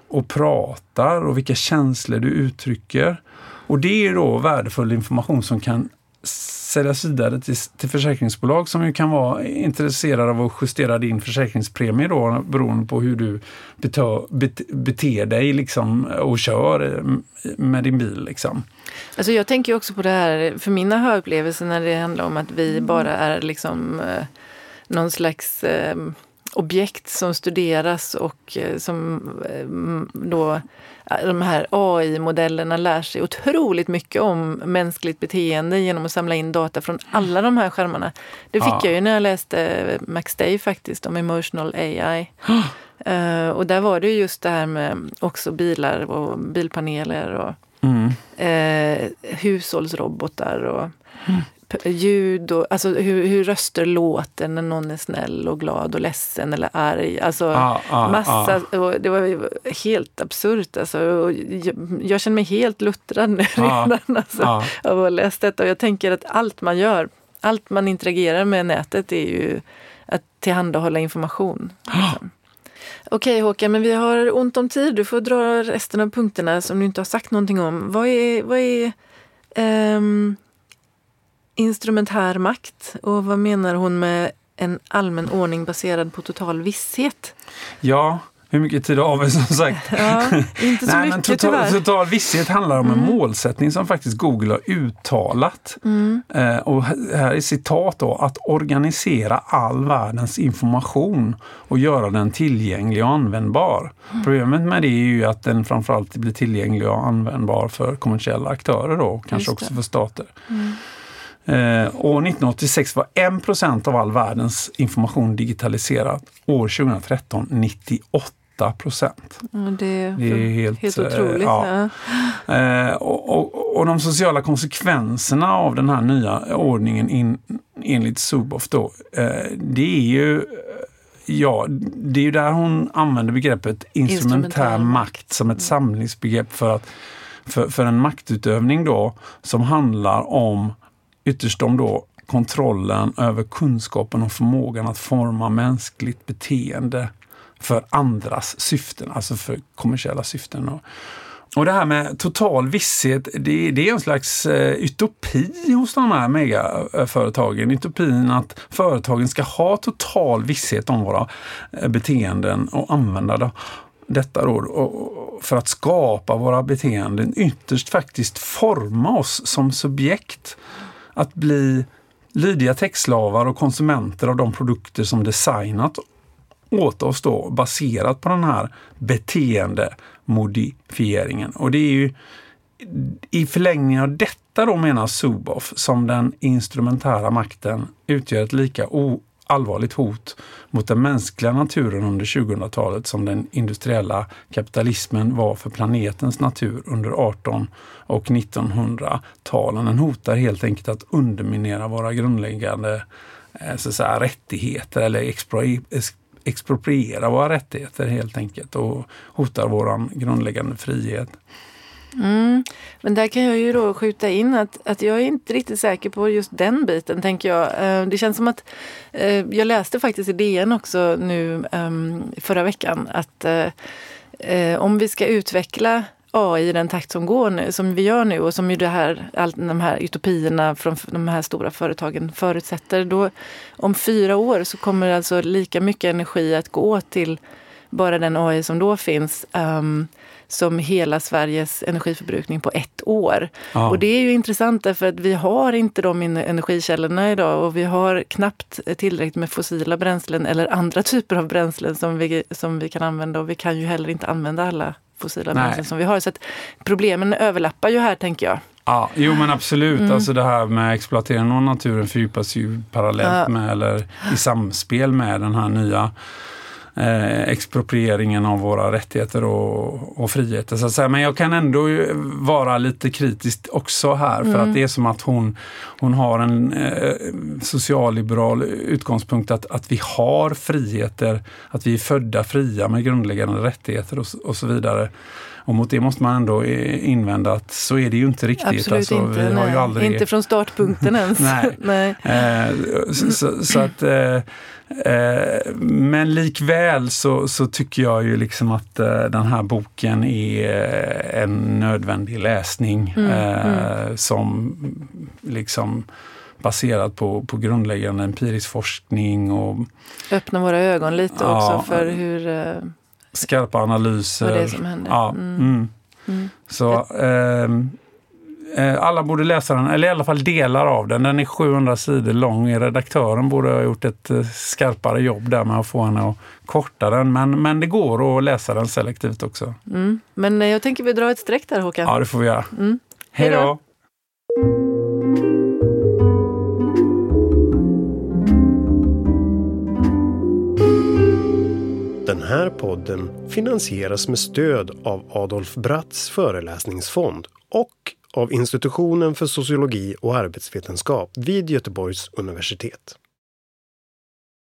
och pratar och vilka känslor du uttrycker. Och det är då värdefull information som kan säljas vidare till, till försäkringsbolag som ju kan vara intresserade av att justera din försäkringspremie då beroende på hur du betö, bet, beter dig liksom, och kör eh, med din bil. Liksom. Alltså jag tänker också på det här, för min aha-upplevelse när det handlar om att vi bara är liksom eh, någon slags eh, objekt som studeras och eh, som eh, då de här AI-modellerna lär sig otroligt mycket om mänskligt beteende genom att samla in data från alla de här skärmarna. Det fick Ja. jag ju när jag läste Max Day faktiskt om emotional AI. Eh, och där var det ju just det här med också bilar och bilpaneler och Mm. eh, hushållsrobotar och p- ljud och alltså hur, hur röster låter när någon är snäll och glad och ledsen eller arg. Alltså Ah, ah, massa, och det var helt absurt alltså. Och jag, jag känner mig helt luttrad nu Ja, redan alltså, ja. av att ha läst detta. Och jag tänker att allt man gör, allt man interagerar med nätet är ju att tillhandahålla information. Liksom. Okej Håkan, men vi har ont om tid. Du får dra resten av punkterna som du inte har sagt någonting om. Vad är, vad är ehm, instrumentär makt och vad menar hon med en allmän ordning baserad på total visshet? Ja, hur mycket tid har vi som sagt? Ja, inte så Nej, mycket men total, tyvärr. Mm. total visshet handlar om en målsättning som faktiskt Google har uttalat. Eh, och här är citat då, att organisera all världens information och göra den tillgänglig och användbar. Mm. Problemet med det är ju att den framförallt blir tillgänglig och användbar för kommersiella aktörer då, och kanske också för stater. Eh, år 1986 var 1 procent av all världens information digitaliserad. År 2013 98 procent. Det, Det är helt, helt eh, otroligt. ja. Ja. Eh, och, och, och de sociala konsekvenserna av den här nya ordningen in, enligt Zuboff då, det är ju Ja, det är ju där hon använder begreppet instrumentär Instrumentär makt makt. som ett samlingsbegrepp för, att, för, för en maktutövning då som handlar om ytterst om då kontrollen över kunskapen och förmågan att forma mänskligt beteende för andras syften, alltså för kommersiella syften. Och, och det här med total visshet, det, det är en slags eh, utopi hos de här megaföretagen. Utopin att företagen ska ha total visshet om våra eh, beteenden och använda det, detta då och- för att skapa våra beteenden, ytterst faktiskt forma oss som subjekt. Att bli lydiga textslavar och konsumenter av de produkter som designat åt oss då baserat på den här beteendemodifieringen. Och det är ju i förlängningen av detta då menar Zuboff som den instrumentära makten utgör ett lika allvarligt hot mot den mänskliga naturen under 2000-talet som den industriella kapitalismen var för planetens natur under 18 och 1900-talen. Den hotar helt enkelt att underminera våra grundläggande eh, så att säga, rättigheter eller expro- expropriera våra rättigheter helt enkelt och hotar vår grundläggande frihet. Mm. Men där kan jag ju då skjuta in att, att jag är inte riktigt säker på just den biten, tänker jag. Eh, det känns som att, eh, jag läste faktiskt i DN också nu ehm, förra veckan, att eh, om vi ska utveckla AI i den takt som går nu, som vi gör nu och som ju det här, all, de här utopierna från de här stora företagen förutsätter. Då, om fyra år så kommer alltså lika mycket energi att gå till bara den AI som då finns ehm, som hela Sveriges energiförbrukning på ett år. Ja. Och det är ju intressant därför att vi har inte de energikällorna idag och vi har knappt tillräckligt med fossila bränslen eller andra typer av bränslen som vi, som vi kan använda och vi kan ju heller inte använda alla fossila Nej. bränslen som vi har. Så att problemen överlappar ju här tänker jag. Ja, jo men absolut. Mm. Alltså det här med exploatering av naturen fördjupas ju parallellt Ja. med eller i samspel med den här nya eh, exproprieringen av våra rättigheter och, och friheter. Så att säga. Men jag kan ändå vara lite kritisk också här för att det är som att hon, hon har en eh, socialliberal utgångspunkt att, att vi har friheter, att vi är födda fria med grundläggande rättigheter och, och så vidare. Och mot det måste man ändå eh, invända att så är det ju inte riktigt. Absolut Alltså, inte. Vi har nej. ju aldrig... Inte från startpunkten ens. Nej. nej. Eh, så, så, att, eh, men likväl så, så tycker jag ju liksom att eh, den här boken är eh, en nödvändig läsning Mm, eh, som liksom baserad på, på grundläggande empirisk forskning och Öppna våra ögon lite Ja. också för hur, eh, skarpa analyser. vad det är som händer. Ja, Mm. mm. Mm. Så eh, alla borde läsa den, eller i alla fall delar av den. Den är 700 sidor lång. Redaktören borde ha gjort ett eh, skarpare jobb där med att få henne att korta den. Men, men det går att läsa den selektivt också. Mm. Men eh, jag tänker vi drar ett streck där Håkan. Ja, det får vi göra. Mm. Hej då! Den här podden finansieras med stöd av Adolf Bratts föreläsningsfond och av Institutionen för sociologi och arbetsvetenskap vid Göteborgs universitet.